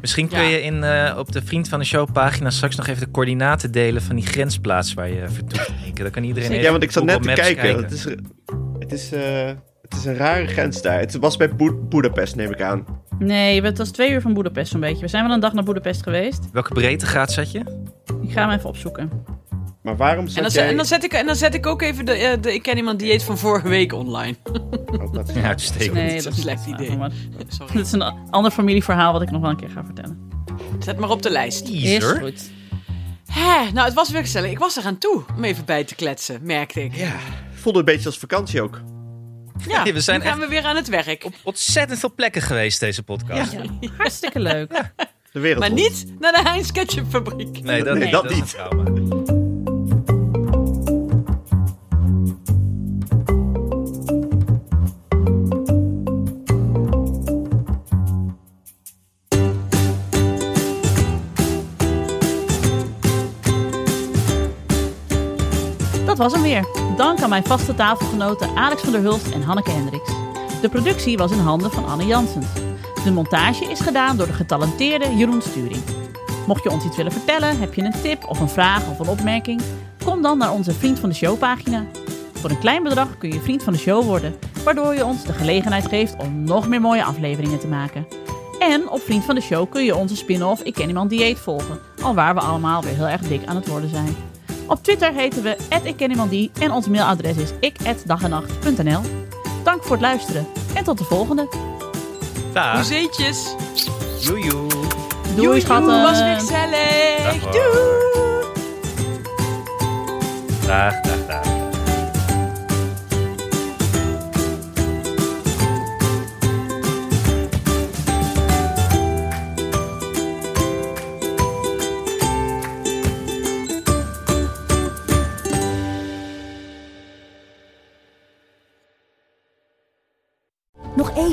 Misschien kun Ja. je in, eh, op de Vriend van de Show pagina straks nog even de coördinaten delen van die grensplaats waar je vertoeft. Dan kan iedereen even Ja, want ik zat net te kijken. Het is, het, is, eh, het is een rare grens daar. Het was bij Boed- Boedapest, neem ik aan. Nee, het was twee uur van Boedapest zo'n beetje. We zijn wel een dag naar Boedapest geweest. Welke breedtegraad zat je? Ik ga hem even opzoeken. Maar waarom En dan, jij... en, dan zet ik, en dan zet ik ook even de, eh, de Ik ken iemand dieet van vorige week online. Oh, dat is- Ja, uitstekend. Nee, is dat een is slecht niet idee. Sorry. Dit is een ander familieverhaal wat ik nog wel een keer ga vertellen. Zet maar op de lijst. Is goed. Hè, nou, het was weer gezellig. Ik was er aan toe om even bij te kletsen, merkte ik. Ja, voelde een beetje als vakantie ook. Ja, we zijn nu gaan echt- we weer aan het werk. Ontzettend veel plekken geweest deze podcast. Ja, hartstikke leuk. De wereld Maar rond. niet naar de Heinz Ketchup fabriek. Nee, dat, Nee, niet. dat dat is een niet. Was hem weer. Dank aan mijn vaste tafelgenoten Alex van der Hulst en Hanneke Hendricks. De productie was in handen van Anne Janssens. De montage is gedaan door de getalenteerde Jeroen Sturing. Mocht je ons iets willen vertellen, heb je een tip of een vraag of een opmerking, kom dan naar onze Vriend van de Show pagina. Voor een klein bedrag kun je vriend van de show worden, waardoor je ons de gelegenheid geeft om nog meer mooie afleveringen te maken. En op Vriend van de Show kun je onze spin-off Ik Ken Iemand Dieet volgen, al waar we allemaal weer heel erg dik aan het worden zijn. Op Twitter heten we @ikkenniemandie en ons mailadres is ik@dagenacht.nl. Dank voor het luisteren en tot de volgende. Dag. Hoezeetjes. Joejoe. Doei, Joe, schatten. was weer gezellig. Dag, Doei. Dag, dag, dag.